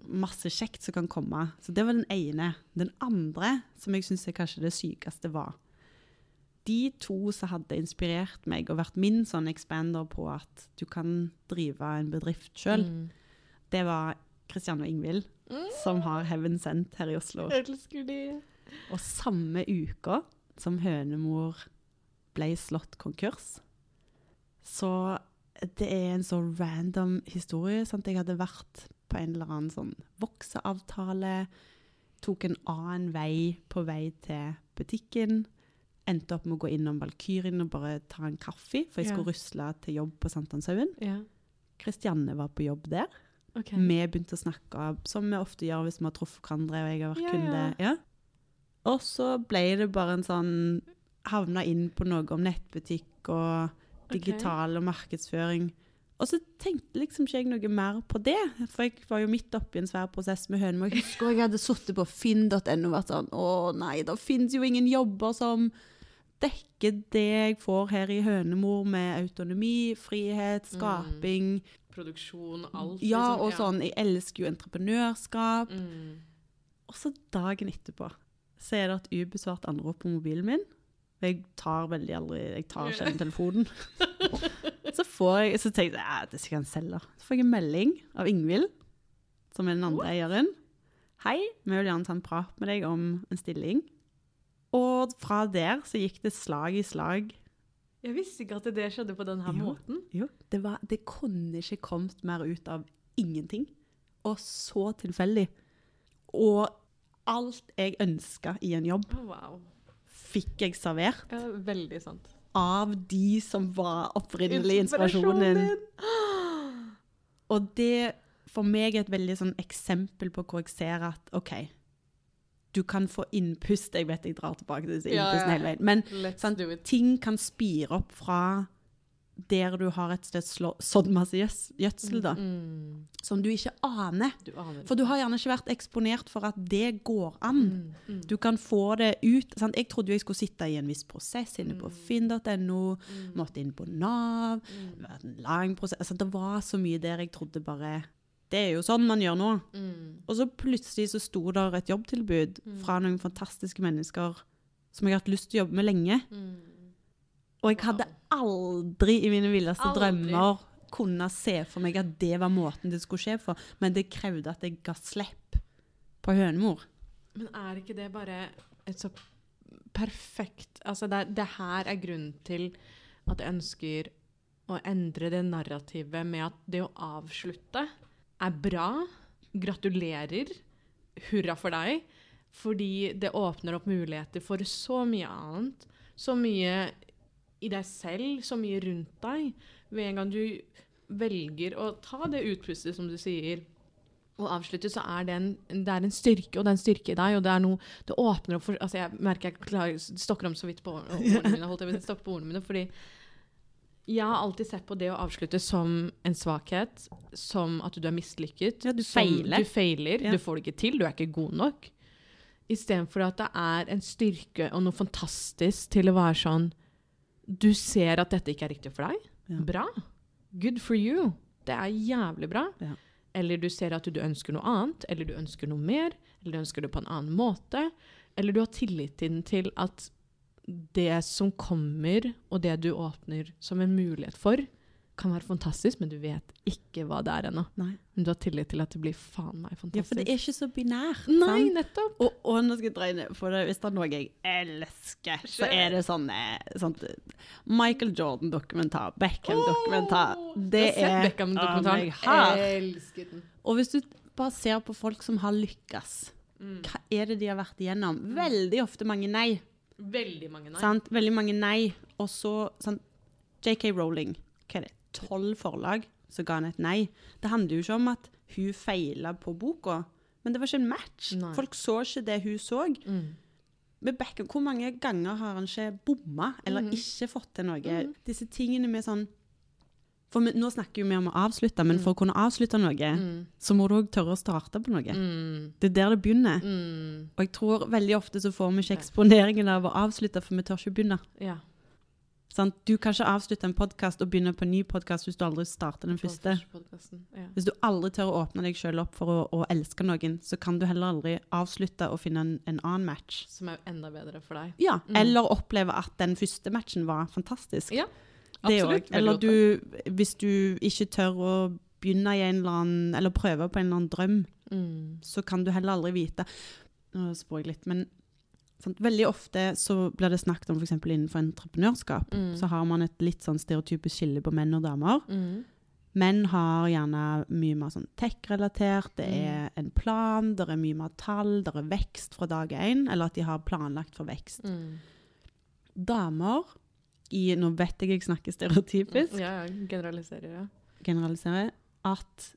Masse kjekt som kan komme. Så det var den ene. Den andre, som jeg syns er kanskje det sykeste, var De to som hadde inspirert meg og vært min sånn expander på at du kan drive en bedrift sjøl, Mm. det var Kristian og Ingvild, Mm. som har Heaven Sent her i Oslo. Elsker de. Og samme uka som hønemor ble slått konkurs, så det er en så random historie. Sant? Jeg hadde vært på en eller annen sånn vokseavtale, tok en annen vei på vei til butikken, endte opp med å gå innom Valkyrien og bare ta en kaffe, for jeg Ja. skulle rusle til jobb på Sankthanshaugen. Ja. Kristianne var på jobb der. Okay. Vi begynte å snakke, som vi ofte gjør hvis vi har truffet hverandre, og jeg har vært Ja, kunde. Ja. Og så ble det bare en sånn Havna inn på noe om nettbutikk og digital og markedsføring. Og så tenkte liksom ikke jeg noe mer på det, for jeg var jo midt oppi en svær prosess med Hønemark. Jeg husker jeg hadde sittet på finn.no og vært sånn Å nei, det finnes jo ingen jobber som dekker det jeg får her i Hønemor, med autonomi, frihet, skaping. Produksjon, alt. Ja, liksom. og sånn Jeg elsker jo entreprenørskap. Mm. Og så dagen etterpå så er det et ubesvart anrop på mobilen min. Jeg tar veldig aldri Jeg tar sjelden telefonen. så får jeg Så tenker jeg at det skal jeg selge. Så får jeg en melding av Ingvild, som er den andre eieren. Hei, vi vil gjerne ta en prat med deg om en stilling. Og fra der så gikk det slag i slag. Jeg visste ikke at det skjedde på denne Jo. måten. Jo, det, var, det kunne ikke kommet mer ut av ingenting. Og så tilfeldig. Og alt jeg ønska i en jobb, oh, wow. fikk jeg servert Ja, veldig sant. av de som var opprinnelig inspirasjonen. Og det for meg er et veldig sånn eksempel på hvor jeg ser at OK, du kan få innpust. Jeg vet jeg drar tilbake til innpusten Ja, ja. hele veien. Men sant, ting kan spire opp fra der du har et sted sådd masse gjødsel, da, Mm. som du ikke aner. Du aner For du har gjerne ikke vært eksponert for at det går an. Mm. Mm. Du kan få det ut. Sant? Jeg trodde jeg skulle sitte i en viss prosess inne på Mm. finn.no, Mm. måtte inn på Nav. Mm. Det var en lang prosess. Altså, det var så mye der jeg trodde bare Det er jo sånn man gjør nå. Mm. Og så plutselig så sto der et jobbtilbud Mm. fra noen fantastiske mennesker som jeg har hatt lyst til å jobbe med lenge. Mm. Og jeg hadde aldri i mine villeste Aldri. drømmer kunne se for meg at det var måten det skulle skje på, men det krevde at jeg ga slipp på hønemor. Men er ikke det bare et så perfekt Altså, det, det her er grunnen til at jeg ønsker å endre det narrativet med at det å avslutte er bra. Gratulerer. Hurra for deg. Fordi det åpner opp muligheter for så mye annet. Så mye i deg selv, så mye rundt deg. Ved en gang du velger å ta det utpustet, som du sier, og avslutte, så er det en, det er en styrke, og det er en styrke i deg, og det er noe Det åpner opp for altså Jeg merker jeg klarer, stokker om så vidt på ordene mine, holdt jeg på ordene mine, fordi jeg har alltid sett på det å avslutte som en svakhet, som at du er mislykket. Ja, du feiler. Du feiler, Ja. du får det ikke til, du er ikke god nok. Istedenfor at det er en styrke og noe fantastisk til å være sånn Du ser at dette ikke er riktig for deg. Ja. Bra. Good for you. Det er jævlig bra. Ja. Eller du ser at du ønsker noe annet, eller du ønsker noe mer, eller du ønsker det på en annen måte. Eller du har tillit til at det som kommer, og det du åpner som en mulighet for, kan være fantastisk, men du vet ikke hva det er ennå. Men du har tillit til at det blir faen meg Ja, fantastisk. for det er ikke så binært. Nei, sant? nettopp. Og, og nå skal jeg dreie ned, for hvis det er noe jeg elsker, så er det sånne sånt Michael Jordan-dokumentar, Beckham-dokumentar. Oh, det jeg har sett er Beckham-dokumentaren. jeg. Elsket den. Og hvis du bare ser på folk som har lykkes, Mm. hva er det de har vært igjennom? Veldig ofte mange nei. Veldig mange nei. Sant? Veldig mange nei. Og så? JK Rowling, hva er det? Tolv forlag, så ga han et nei. Det handler jo ikke om at hun feila på boka, men det var ikke en match. Nei. Folk så ikke det hun så. Mm. Rebecca, hvor mange ganger har han ikke bomma, eller Mhm. ikke fått til noe? Mhm. Disse tingene med sånn For vi, nå snakker jo vi om å avslutte, men Mm. for å kunne avslutte noe, Mm. så må du òg tørre å starte på noe. Mm. Det er der det begynner. Mm. Og jeg tror veldig ofte så får vi ikke eksponeringen av å avslutte, for vi tør ikke begynne. Ja. Sånn, Du kan ikke avslutte en podkast og begynne på en ny podkast hvis du aldri starter den første. Ja. Hvis du aldri tør å åpne deg sjøl opp for å, å elske noen, så kan du heller aldri avslutte og finne en, en annen match. Som er enda bedre for deg. Ja, Mm. Eller oppleve at den første matchen var fantastisk. Ja, Det absolutt. også. Eller du, hvis du ikke tør å begynne i en eller annen Eller prøve på en eller annen drøm, Mm. så kan du heller aldri vite Nå spår jeg litt, men sant? veldig ofte så blir det snakket om f.eks. innenfor entreprenørskap. Mm. Så har man et litt sånn stereotypisk skille på menn og damer. Mm. Menn har gjerne mye mer sånn tech-relatert. Det Mm. er en plan, det er mye mer tall, det er vekst fra dag én. Eller at de har planlagt for vekst. Mm. Damer i Nå vet jeg jeg snakker stereotypisk, Ja, generaliserer, ja. generaliserer. At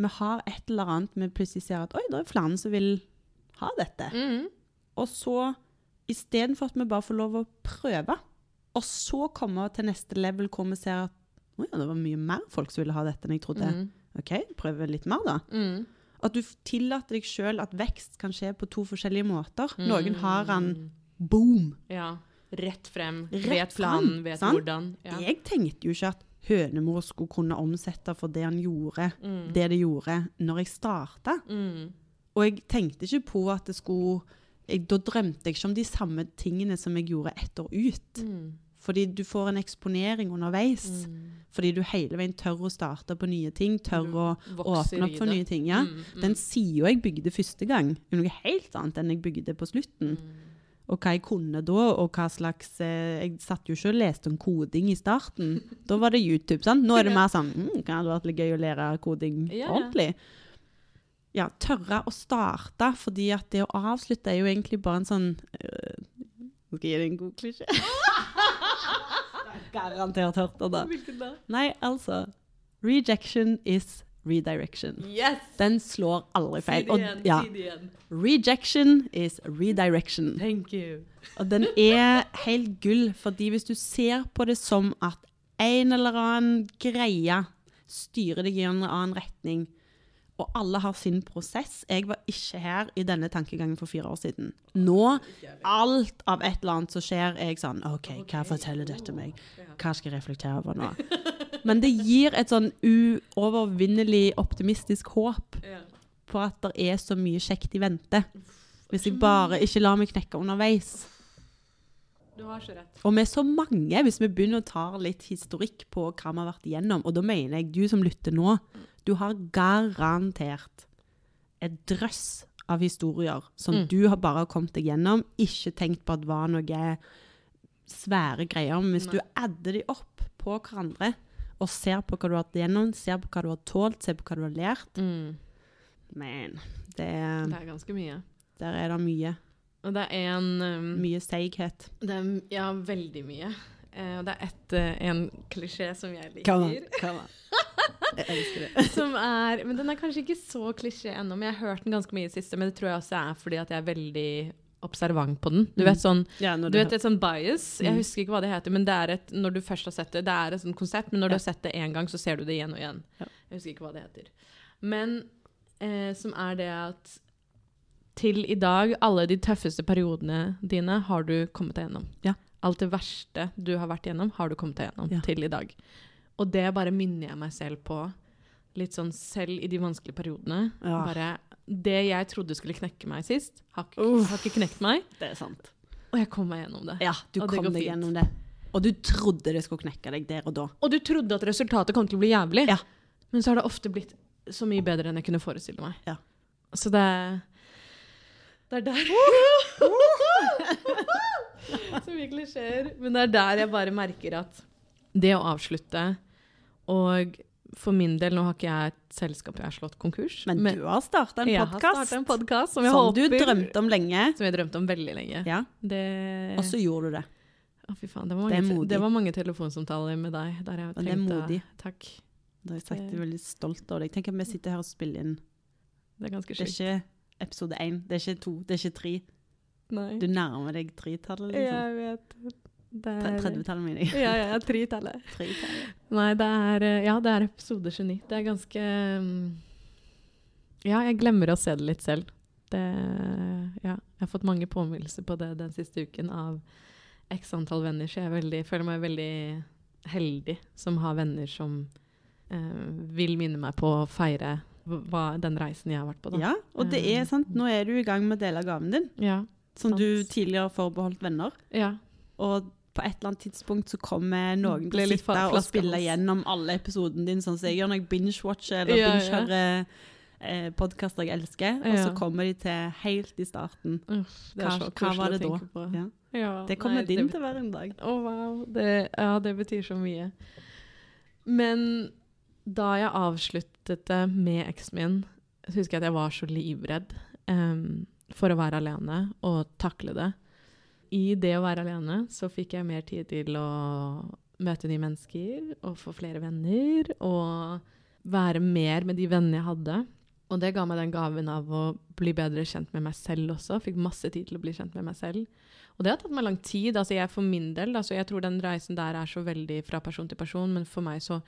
vi har et eller annet vi plutselig ser at oi, det er flere som vil ha dette. Mm. Og så istedenfor at vi bare får lov å prøve, og så komme til neste level hvor vi ser at Å ja, det var mye mer folk som ville ha dette enn jeg trodde. Mm. OK, prøve litt mer, da. Mm. At du tillater deg sjøl at vekst kan skje på to forskjellige måter. Noen har en boom. Ja. Rett frem. Rett vet planen, vet sant? hvordan. Ja. Jeg tenkte jo ikke at hønemor skulle kunne omsette for det han gjorde, Mm. det det gjorde, når jeg starta. Mm. Og jeg tenkte ikke på at det skulle jeg, Da drømte jeg ikke om de samme tingene som jeg gjorde ett år ut. Mm. Fordi du får en eksponering underveis. Mm. Fordi du hele veien tør å starte på nye ting, tør å åpne opp for nye ting. Ja. Mm, mm, Den sida jeg bygde første gang, er noe helt annet enn jeg bygde på slutten. Og hva jeg kunne da, og hva slags eh, Jeg satt jo ikke og leste om koding i starten. Da var det YouTube. sant? Nå er det mer sånn mm, Kan det vært gøy å lære koding Ja, ordentlig? Ja, tørre å starte, fordi at det å avslutte er jo egentlig bare en sånn øh, Skal jeg gi deg en god klisjé? Garantert hørt det. da. Hvilken da? Nei, altså Rejection is redirection. Yes! Den slår aldri Si feil. Og, ja, Si det igjen. rejection is redirection. Thank you. Og den er helt gull, fordi hvis du ser på det som at en eller annen greie styrer deg i en annen retning, og alle har sin prosess Jeg var ikke her i denne tankegangen for fire år siden. Nå, alt av et eller annet som skjer, er jeg sånn OK, hva forteller dette meg? Hva skal jeg reflektere over nå? Men det gir et sånn uovervinnelig optimistisk håp på at det er så mye kjekt i vente. Hvis jeg bare ikke lar meg knekke underveis. Du har ikke rett. Og vi er så mange, hvis vi begynner å ta litt historikk på hva vi har vært igjennom, og da mener jeg du som lytter nå, du har garantert et drøss av historier som Mm. du har bare kommet deg gjennom, ikke tenkt på at det var noe svære greier, men hvis Nei. du adder de opp på hverandre, og ser på hva du har hatt igjennom, ser på hva du har tålt, ser på hva du har lært, Mm. men det, Det er ganske mye. der er det mye, Og det er en um, mye seighet. er, Ja, veldig mye. Eh, og det er et, uh, en klisjé som jeg liker. Come on, come on. Jeg elsker det. Som er, men den er kanskje ikke så klisjé ennå, men jeg har hørt den ganske mye i det siste. Men det tror jeg også er fordi at jeg er veldig observant på den. Du Mm. vet sånn Ja, Du vet et sånn bias, jeg Mm. husker ikke hva det heter, men det er et, når du først har sett det, det er et sånt konsept, men når du har sett det én gang, så ser du det igjen og igjen. Ja. Jeg husker ikke hva det heter. Men eh, som er det at til i dag, alle de tøffeste periodene dine har du kommet deg gjennom. Ja. Alt det verste du har vært gjennom, har du kommet deg gjennom Ja. til i dag. Og det bare minner jeg meg selv på, litt sånn selv i de vanskelige periodene. Ja. Bare, det jeg trodde skulle knekke meg sist, har, har ikke knekt meg. Det er sant. Og jeg kom meg gjennom det. Ja, du Og kom deg gjennom det. Og du trodde det skulle knekke deg der og da. Og du trodde at resultatet kom til å bli jævlig. Ja. Men så har det ofte blitt så mye bedre enn jeg kunne forestille meg. Ja. Så det Det er der Så mye klisjeer. Men det er der jeg bare merker at det å avslutte Og for min del, nå har ikke jeg et selskap jeg har slått konkurs. Men, du har starta en podkast som som håper du drømte om lenge. Som jeg drømte om veldig lenge. Ja, Det Og så gjorde du det. Å, fy faen. Det var, Det er mange, modig. det var mange telefonsamtaler med deg. Der jeg Og det er modig. Takk. Da har jeg sagt Det- er veldig stolt av deg. Tenk at vi sitter her og spiller inn. Det er ganske Det er ikke episode én, det er ikke to, det er ikke tre. Nei. Du nærmer deg tretallet, liksom. Jeg vet. Det Tre- er 30-tallet, mener jeg. Ja, ja. Tretallet. Nei, det er eh, Ja, det er episode 29. Det er ganske mm, Ja, jeg glemmer å se det litt selv. Det Ja. Jeg har fått mange påminnelser på det den siste uken av x antall venner, så jeg veldig, føler meg veldig heldig som har venner som eh, vil minne meg på å feire hva, den reisen jeg har vært på. Da. Ja, og det er sant. Nå er du i gang med å dele gaven din, Ja. som Sant. du tidligere har forbeholdt venner. ja. Og på et eller annet tidspunkt så kommer noen til å sitte og spille gjennom alle episodene dine, sånn som jeg gjør når jeg binge-watcher eller Ja, binge-hører eh, podkaster jeg elsker. Og så kommer de til helt i starten. Uff, Hva- hva var det da? Ja. Ja, Det kommer nei, din det- til å være en dag. Å, wow. Det, ja, det betyr så mye. Men da jeg avsluttet det med eksen min, så husker jeg at jeg var så livredd um, for å være alene og takle det. I det å være alene så fikk jeg mer tid til å møte nye mennesker og få flere venner og være mer med de vennene jeg hadde. Og det ga meg den gaven av å bli bedre kjent med meg selv også. Fikk masse tid til å bli kjent med meg selv. Og det har tatt meg lang tid. altså jeg For min del, altså jeg tror den reisen der er så veldig fra person til person, men for meg så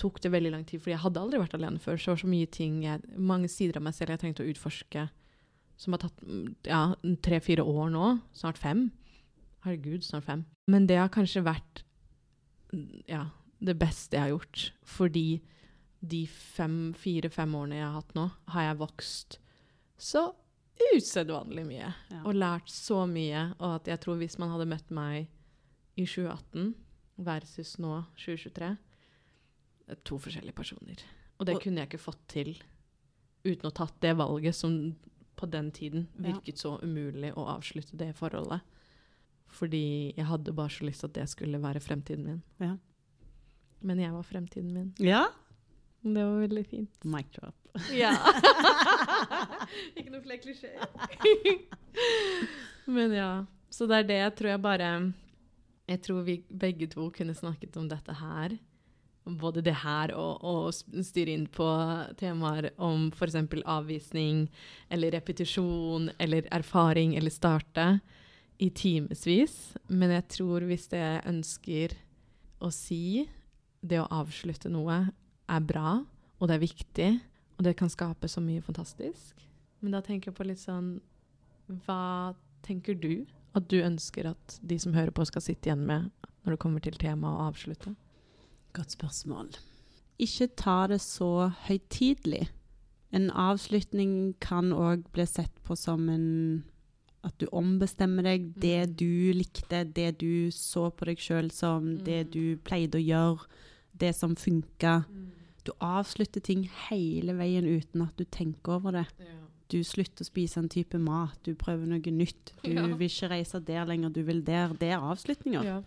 tok det veldig lang tid, fordi jeg hadde aldri vært alene før. Så var så mye ting, jeg, mange sider av meg selv jeg trengte å utforske, som har tatt ja, tre-fire år nå. Snart fem. Herregud, snart fem. Men det har kanskje vært ja, det beste jeg har gjort, fordi de fire-fem årene jeg har hatt nå, har jeg vokst så usedvanlig mye. Ja. Og lært så mye. Og at jeg tror hvis man hadde møtt meg i 2018 versus nå 2023 er To forskjellige personer. Og det Og- kunne jeg ikke fått til uten å tatt det valget som på den tiden Ja. virket så umulig å avslutte det forholdet. Fordi jeg hadde bare så lyst til at det skulle være fremtiden min. Ja. Men jeg var fremtiden min. ja. Det var veldig fint. Mic drop. Ja. Ikke noe flere klisjeer. Men ja. Så det er det jeg tror jeg bare Jeg tror vi begge to kunne snakket om dette her. Både det her og, og styre inn på temaer om f.eks. avvisning eller repetisjon eller erfaring eller starte i timevis. Men jeg tror hvis det jeg ønsker å si, det å avslutte noe, er bra, og det er viktig, og det kan skape så mye fantastisk. Men da tenker jeg på litt sånn Hva tenker du at du ønsker at de som hører på, skal sitte igjen med når det kommer til temaet å avslutte? Godt spørsmål. Ikke ta det så høytidelig. En avslutning kan òg bli sett på som en At du ombestemmer deg. Det Mm. du likte, det du så på deg sjøl som, det Mm. du pleide å gjøre, det som funka. Du avslutter ting hele veien uten at du tenker over det. Du slutter å spise en type mat, du prøver noe nytt. Du vil ikke reise der lenger, du vil der. Det er avslutninger.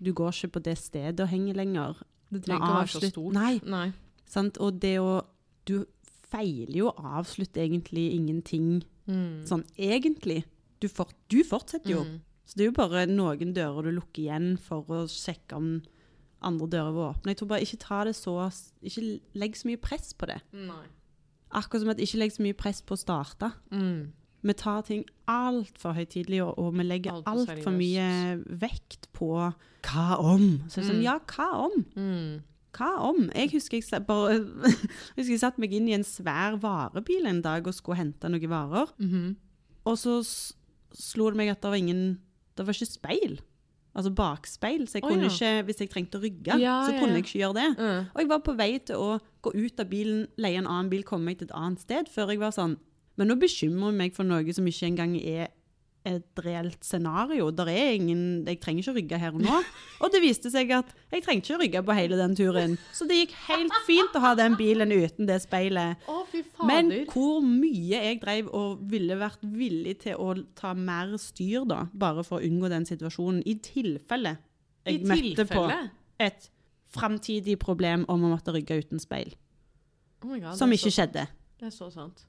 Du går ikke på det stedet og henger lenger. Det trenger ikke å være så stort. Nei. Nei. Sant? Og det å Du feiler jo å avslutte egentlig ingenting Mm. sånn egentlig. Du, fort, du fortsetter jo. Mm. Så det er jo bare noen dører du lukker igjen for å sjekke om andre dører var åpne. Jeg tror bare ikke ta det så Ikke legg så mye press på det. Nei. Akkurat som at ikke legg så mye press på å starte. Mm. Vi tar ting altfor høytidelig, og, og vi legger Alt for altfor alt mye vekt på hva om? Så det er sånn, Mm. ja, hva om? Mm. Hva om? Jeg husker jeg, bare, husker jeg satt meg inn i en svær varebil en dag og skulle hente noen varer. Mhm. Og så slo det meg at det var ingen Det var ikke speil. Altså bakspeil. Så jeg Å, kunne ja. ikke, hvis jeg trengte å rygge, Ja, så kunne ja. jeg ikke gjøre det. Mm. Og jeg var på vei til å gå ut av bilen, leie en annen bil, komme meg til et annet sted, før jeg var sånn Men nå bekymrer jeg meg for noe som ikke engang er et reelt scenario. Der er ingen, Jeg trenger ikke å rygge her og nå. Og det viste seg at jeg trengte ikke å rygge på hele den turen. Så det gikk helt fint å ha den bilen uten det speilet. Å, fy. Men hvor mye jeg drev og ville vært villig til å ta mer styr, da, bare for å unngå den situasjonen, i tilfelle jeg I møtte på et framtidig problem om å måtte rygge uten speil. Oh God, Som ikke så- skjedde. Det er så sant.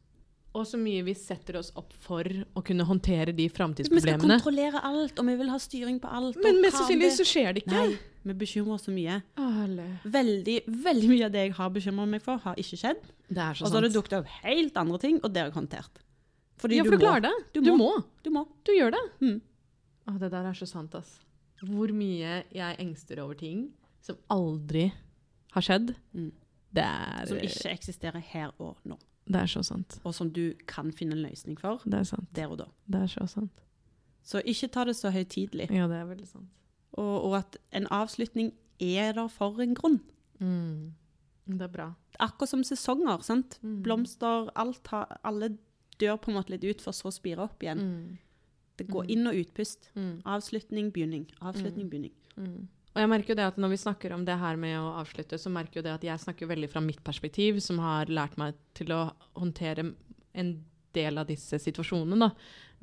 Og så mye vi setter oss opp for å kunne håndtere de Vi skal kontrollere alt, og vi vil ha styring på alt. Men mest sannsynlig så skjer det ikke. Nei, vi bekymrer oss så mye. Alle. Veldig, veldig mye av det jeg har bekymret meg for, har ikke skjedd. Det er så Og så har det dukket opp helt andre ting, og det har jeg håndtert. Fordi Ja, for du du klarer det. Du Du må. må. Du må. Du gjør det. Mm. Å, det der er så sant, ass. Hvor mye jeg engster over ting som aldri har skjedd. Mm. Det er Som ikke eksisterer her og nå. Det er så sant. Og som du kan finne en løsning for Det er sant. der og da. Det er så sant. Så ikke ta det så høytidelig. Ja, det er veldig sant. Og, og at en avslutning er der for en grunn. Mm. Det er bra. Akkurat som sesonger. sant? Mm. Blomster, alt har, alle dør på en måte litt ut for så å spire opp igjen. Mm. Det går Mm. inn- og utpust. Mm. Avslutning, begynning. Avslutning, begynning. Og jeg merker jo det at når vi snakker om det her med å avslutte, så merker jo det at jeg snakker veldig fra mitt perspektiv, som har lært meg til å håndtere en del av disse situasjonene da,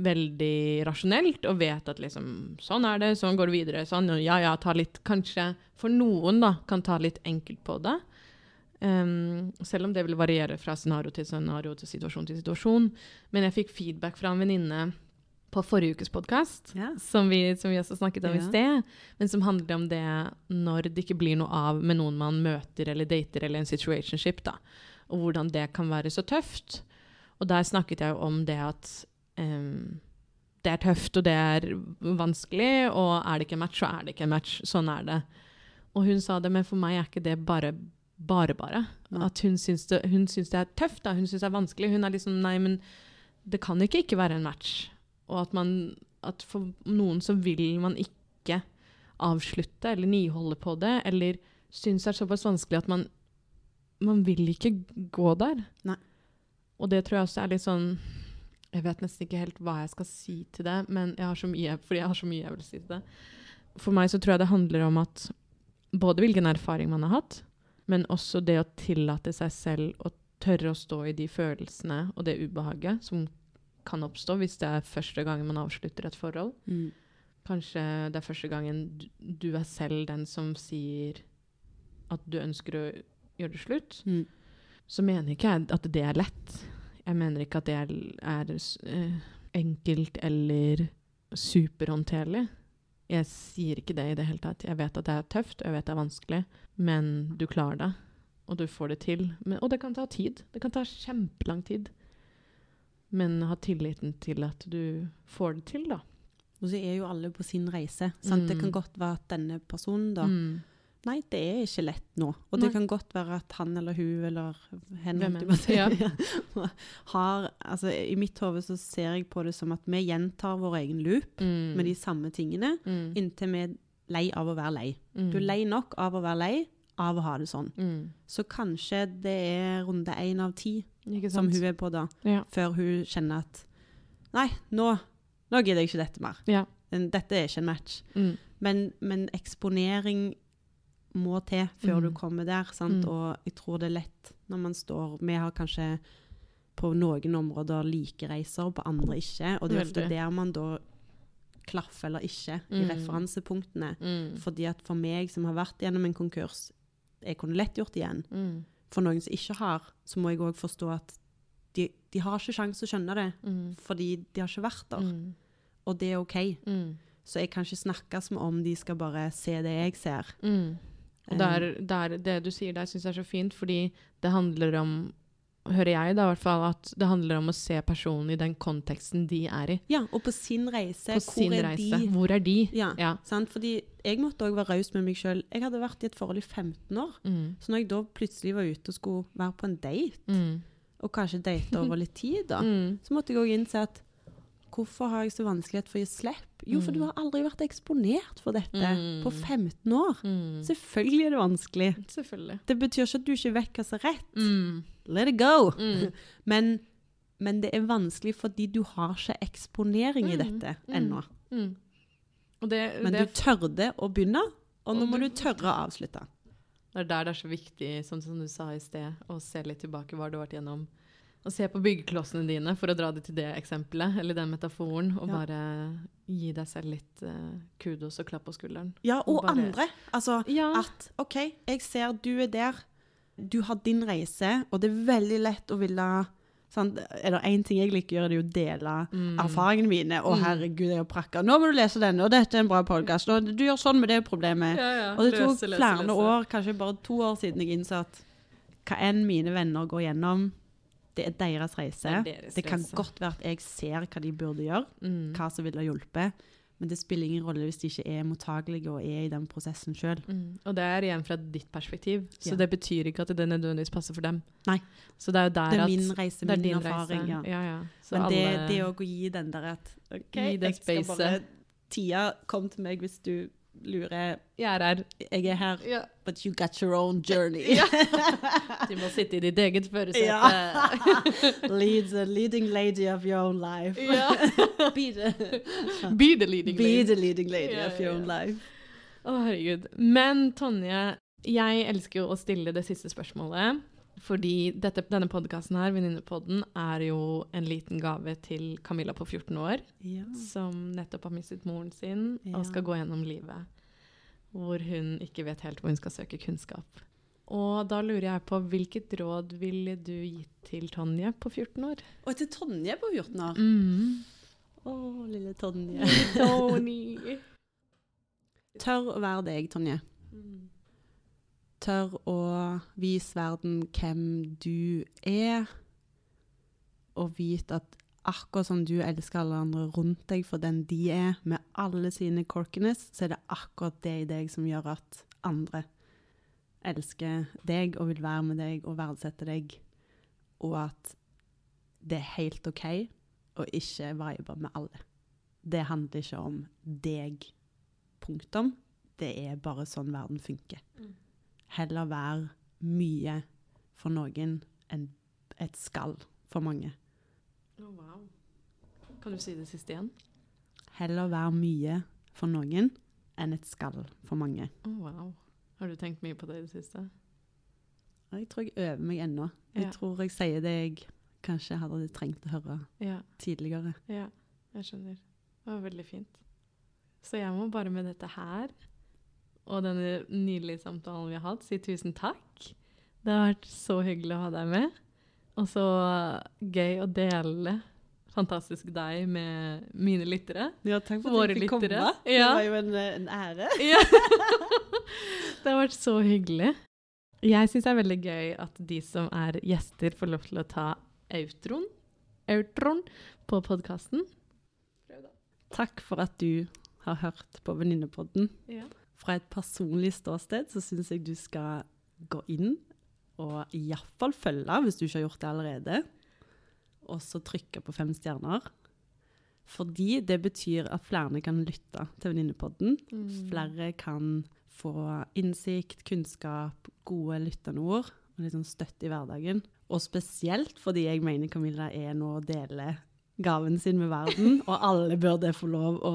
veldig rasjonelt, og vet at liksom, sånn er det, sånn går det videre, sånn, ja, ja, ta litt, kanskje for noen da, kan ta litt enkelt på det. Um, selv om det vil variere fra scenario til scenario til situasjon til situasjon. Men jeg fikk feedback fra en venninne på forrige ukes podkast, Ja. som, vi, som vi også snakket om i sted, men som handler om det når det ikke blir noe av med noen man møter eller dater eller en situationship. da. og hvordan det kan være så tøft. Og der snakket jeg jo om det at um, det er tøft, og det er vanskelig, og er det ikke en match, så er det ikke en match. Sånn er det. Og hun sa det, men for meg er ikke det bare bare, bare. At hun syns, det, hun syns det er tøft, da. Hun syns det er vanskelig. Hun er liksom Nei, men det kan ikke ikke være en match. Og at man At for noen så vil man ikke avslutte eller nyholde på det, eller syns det er såpass vanskelig at man Man vil ikke gå der. Nei. Og det tror jeg også er litt sånn Jeg vet nesten ikke helt hva jeg skal si til det, men jeg har så mye, fordi jeg har så mye jeg vil si til det. For meg så tror jeg det handler om at både hvilken erfaring man har hatt, men også det å tillate seg selv å tørre å stå i de følelsene og det ubehaget som kan oppstå hvis det er første gangen man avslutter et forhold. Mm. Kanskje det er første gangen du, du er selv den som sier at du ønsker å gjøre det slutt. Mm. Så mener ikke jeg at det er lett. Jeg mener ikke at det er, er uh, enkelt eller superhåndterlig. Jeg sier ikke det i det hele tatt. Jeg vet at det er tøft, og jeg vet det er vanskelig, men du klarer det. Og du får det til. Men, og det kan ta tid. Det kan ta kjempelang tid. Men ha tilliten til at du får det til, da. Og så er jo alle på sin reise. Sant? Det kan Mm. godt være at denne personen da Mm. Nei, det er ikke lett nå. Og Nei. det kan godt være at han eller hun eller hen si, Ja. har Altså, i mitt hode så ser jeg på det som at vi gjentar vår egen loop Mm. med de samme tingene mm. inntil vi er lei av å være lei. Mm. Du er lei nok av å være lei av å ha det sånn. Mm. Så kanskje det er runde én av ti som hun er på da, ja. før hun kjenner at Nei, nå, nå gidder jeg ikke dette mer. ja. Dette er ikke en match. Mm. Men, men eksponering må til før Mm. du kommer der. Sant? Mm. Og jeg tror det er lett når man står Vi har kanskje på noen områder like reiser, og på andre ikke. Og det er ofte der man da klaffer eller ikke i Mm. referansepunktene. Mm. Fordi at for meg som har vært gjennom en konkurs, jeg kunne lett gjort igjen. Mm. For noen som ikke har, så må jeg òg forstå at de, de har ikke sjanse å skjønne det, Mm. fordi de har ikke vært der. Mm. Og det er OK. Mm. Så jeg kan ikke snakke som om de skal bare se det jeg ser. Mm. Og der, der, det du sier der, syns jeg er så fint, fordi det handler om Hører jeg da i hvert fall at det handler om å se personen i den konteksten de er i. Ja, og på sin reise. På hvor sin er reise. de? Hvor er de? Ja, Ja. Sant? Fordi jeg måtte òg være raus med meg sjøl. Jeg hadde vært i et forhold i 15 år. Mm. Så når jeg da plutselig var ute og skulle være på en date, Mm. og kanskje date over litt tid, da, Mm. så måtte jeg òg innse at hvorfor har jeg så vanskelighet for å gi slipp? Jo, for Mm. du har aldri vært eksponert for dette Mm. på 15 år. Mm. Selvfølgelig er det vanskelig. Selvfølgelig. Det betyr ikke at du ikke vet hva som er rett. Mm. Let it go. Mm. Men, men det er vanskelig fordi du har ikke eksponering i Mm, dette mm. ennå. Mm. Og det, Men det, du tørde å begynne, og nå må du- tørre å avslutte. det er der det er så viktig, som, som du sa i sted, å se litt tilbake hva du har vært gjennom. Å se på byggeklossene dine, for å dra det til det eksempelet, eller den metaforen, og Ja. bare gi deg selv litt uh, kudos og klapp på skulderen. Ja, og Bare- andre. Altså Ja. at OK, jeg ser du er der. Du har din reise, og det er veldig lett å ville sant? Eller én ting jeg liker å gjøre, det er å dele Mm. erfaringene mine. Å, Mm. herregud, jeg har prakka. Nå må du lese denne, og dette er en bra podkast. Og du gjør sånn med det problemet. Ja, ja. Og det tok Løse, løse, flere løse. år, kanskje bare to år siden jeg innså at hva enn mine venner går gjennom, det er deres reise. Det er deres Det kan reise. godt være at jeg ser hva de burde gjøre, Mm. hva som ville hjulpet, men det spiller ingen rolle hvis de ikke er mottagelige og er i den prosessen sjøl. Mm. Og det er igjen fra ditt perspektiv, så Ja. det betyr ikke at det nødvendigvis passer for dem. Nei. Så det er jo der Det er min reise, er min erfaring. reise. Ja. Ja, ja. Men det, alle- det å gi den der at OK, jeg skal bare Tia, kom til meg hvis du lurer. Jeg er her. Jeg er her, Ja. but you got your own journey. Du må sitte i ditt eget førersete. Ja. Lead the leading lady of your own life. Ja. Be the, Be the leading be the leading lady of your own life. Å, herregud. Men Tonje, jeg elsker jo å stille det siste spørsmålet. Fordi dette, denne podkasten her, Venninnepodden, er jo en liten gave til Camilla på 14 år, Ja. som nettopp har mistet moren sin Ja. og skal gå gjennom livet. Hvor hun ikke vet helt hvor hun skal søke kunnskap. Og da lurer jeg på, hvilket råd ville du gitt til Tonje på 14 år? Og til Tonje på 14 år. Mm. Å, lille Tonje. Tony. Tør å være deg, Tonje. Mm. Tør å vise verden hvem du er, og vite at akkurat som du elsker alle andre rundt deg for den de er, med alle sine corkiness, så er det akkurat det i deg som gjør at andre elsker deg og vil være med deg og verdsette deg, og at det er helt OK å ikke vibe med alle. Det handler ikke om deg, punktum. Det er bare sånn verden funker. Heller være mye for noen enn et skall for mange. Oh, wow. Kan du si det siste igjen? Heller være mye for noen enn et skall for mange. Oh, wow. Har du tenkt mye på det i det siste? Jeg tror jeg øver meg ennå. Jeg Ja. tror jeg sier det jeg kanskje hadde trengt å høre Ja, tidligere. ja, jeg skjønner. Det var veldig fint. Så jeg må bare med dette her og denne nydelige samtalen vi har hatt, si tusen takk. Det har vært så hyggelig å ha deg med, og så gøy å dele fantastisk deg med mine lyttere. Ja, takk for at jeg fikk komme. Ja. Det var jo en, en ære. Ja. det har vært så hyggelig. Jeg syns det er veldig gøy at de som er gjester, får lov til å ta outroen, outroen på podkasten. Takk for at du har hørt på Venninnepodden. Ja. Fra et personlig ståsted så syns jeg du skal gå inn og iallfall følge, hvis du ikke har gjort det allerede. Og så trykke på fem stjerner. Fordi det betyr at flere kan lytte til Venninnepodden. Mm. Flere kan få innsikt, kunnskap, gode lyttende ord og litt sånn støtte i hverdagen. Og spesielt fordi jeg mener Camilla er nå å dele gaven sin med verden, og alle burde få lov å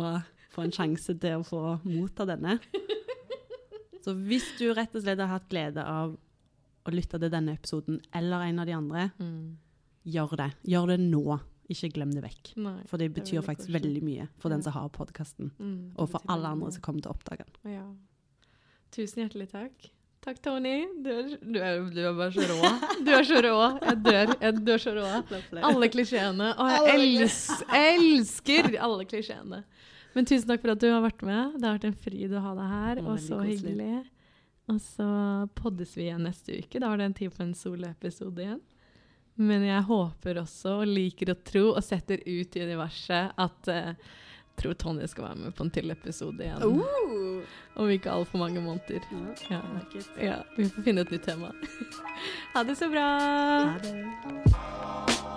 få en sjanse til å få motta denne. Så hvis du rett og slett har hatt glede av å lytter til denne episoden eller en av de andre, Mm. gjør det. Gjør det nå. Ikke glem det vekk. Nei. For det betyr det faktisk veldig mye for den som har podkasten, Mm, og for alle andre som kommer til å oppdage den. Ja. Tusen hjertelig takk. Takk, Tony. Du er, du er, du er bare så rå. Du er så rå. Jeg dør. Jeg, du er så rå. Alle klisjeene. Og jeg els, elsker alle klisjeene. Men tusen takk for at du har vært med. Det har vært en fryd å ha deg her, og så hyggelig. Og så poddes vi igjen neste uke. Da var det en tid for en soloepisode igjen. Men jeg håper også, og liker å tro, og setter ut i universet at uh, tror Tonje skal være med på en til episode igjen. Uh. Om ikke altfor mange måneder. Ja, Ja. Ja, vi får finne et nytt tema. ha det så bra! Ha det.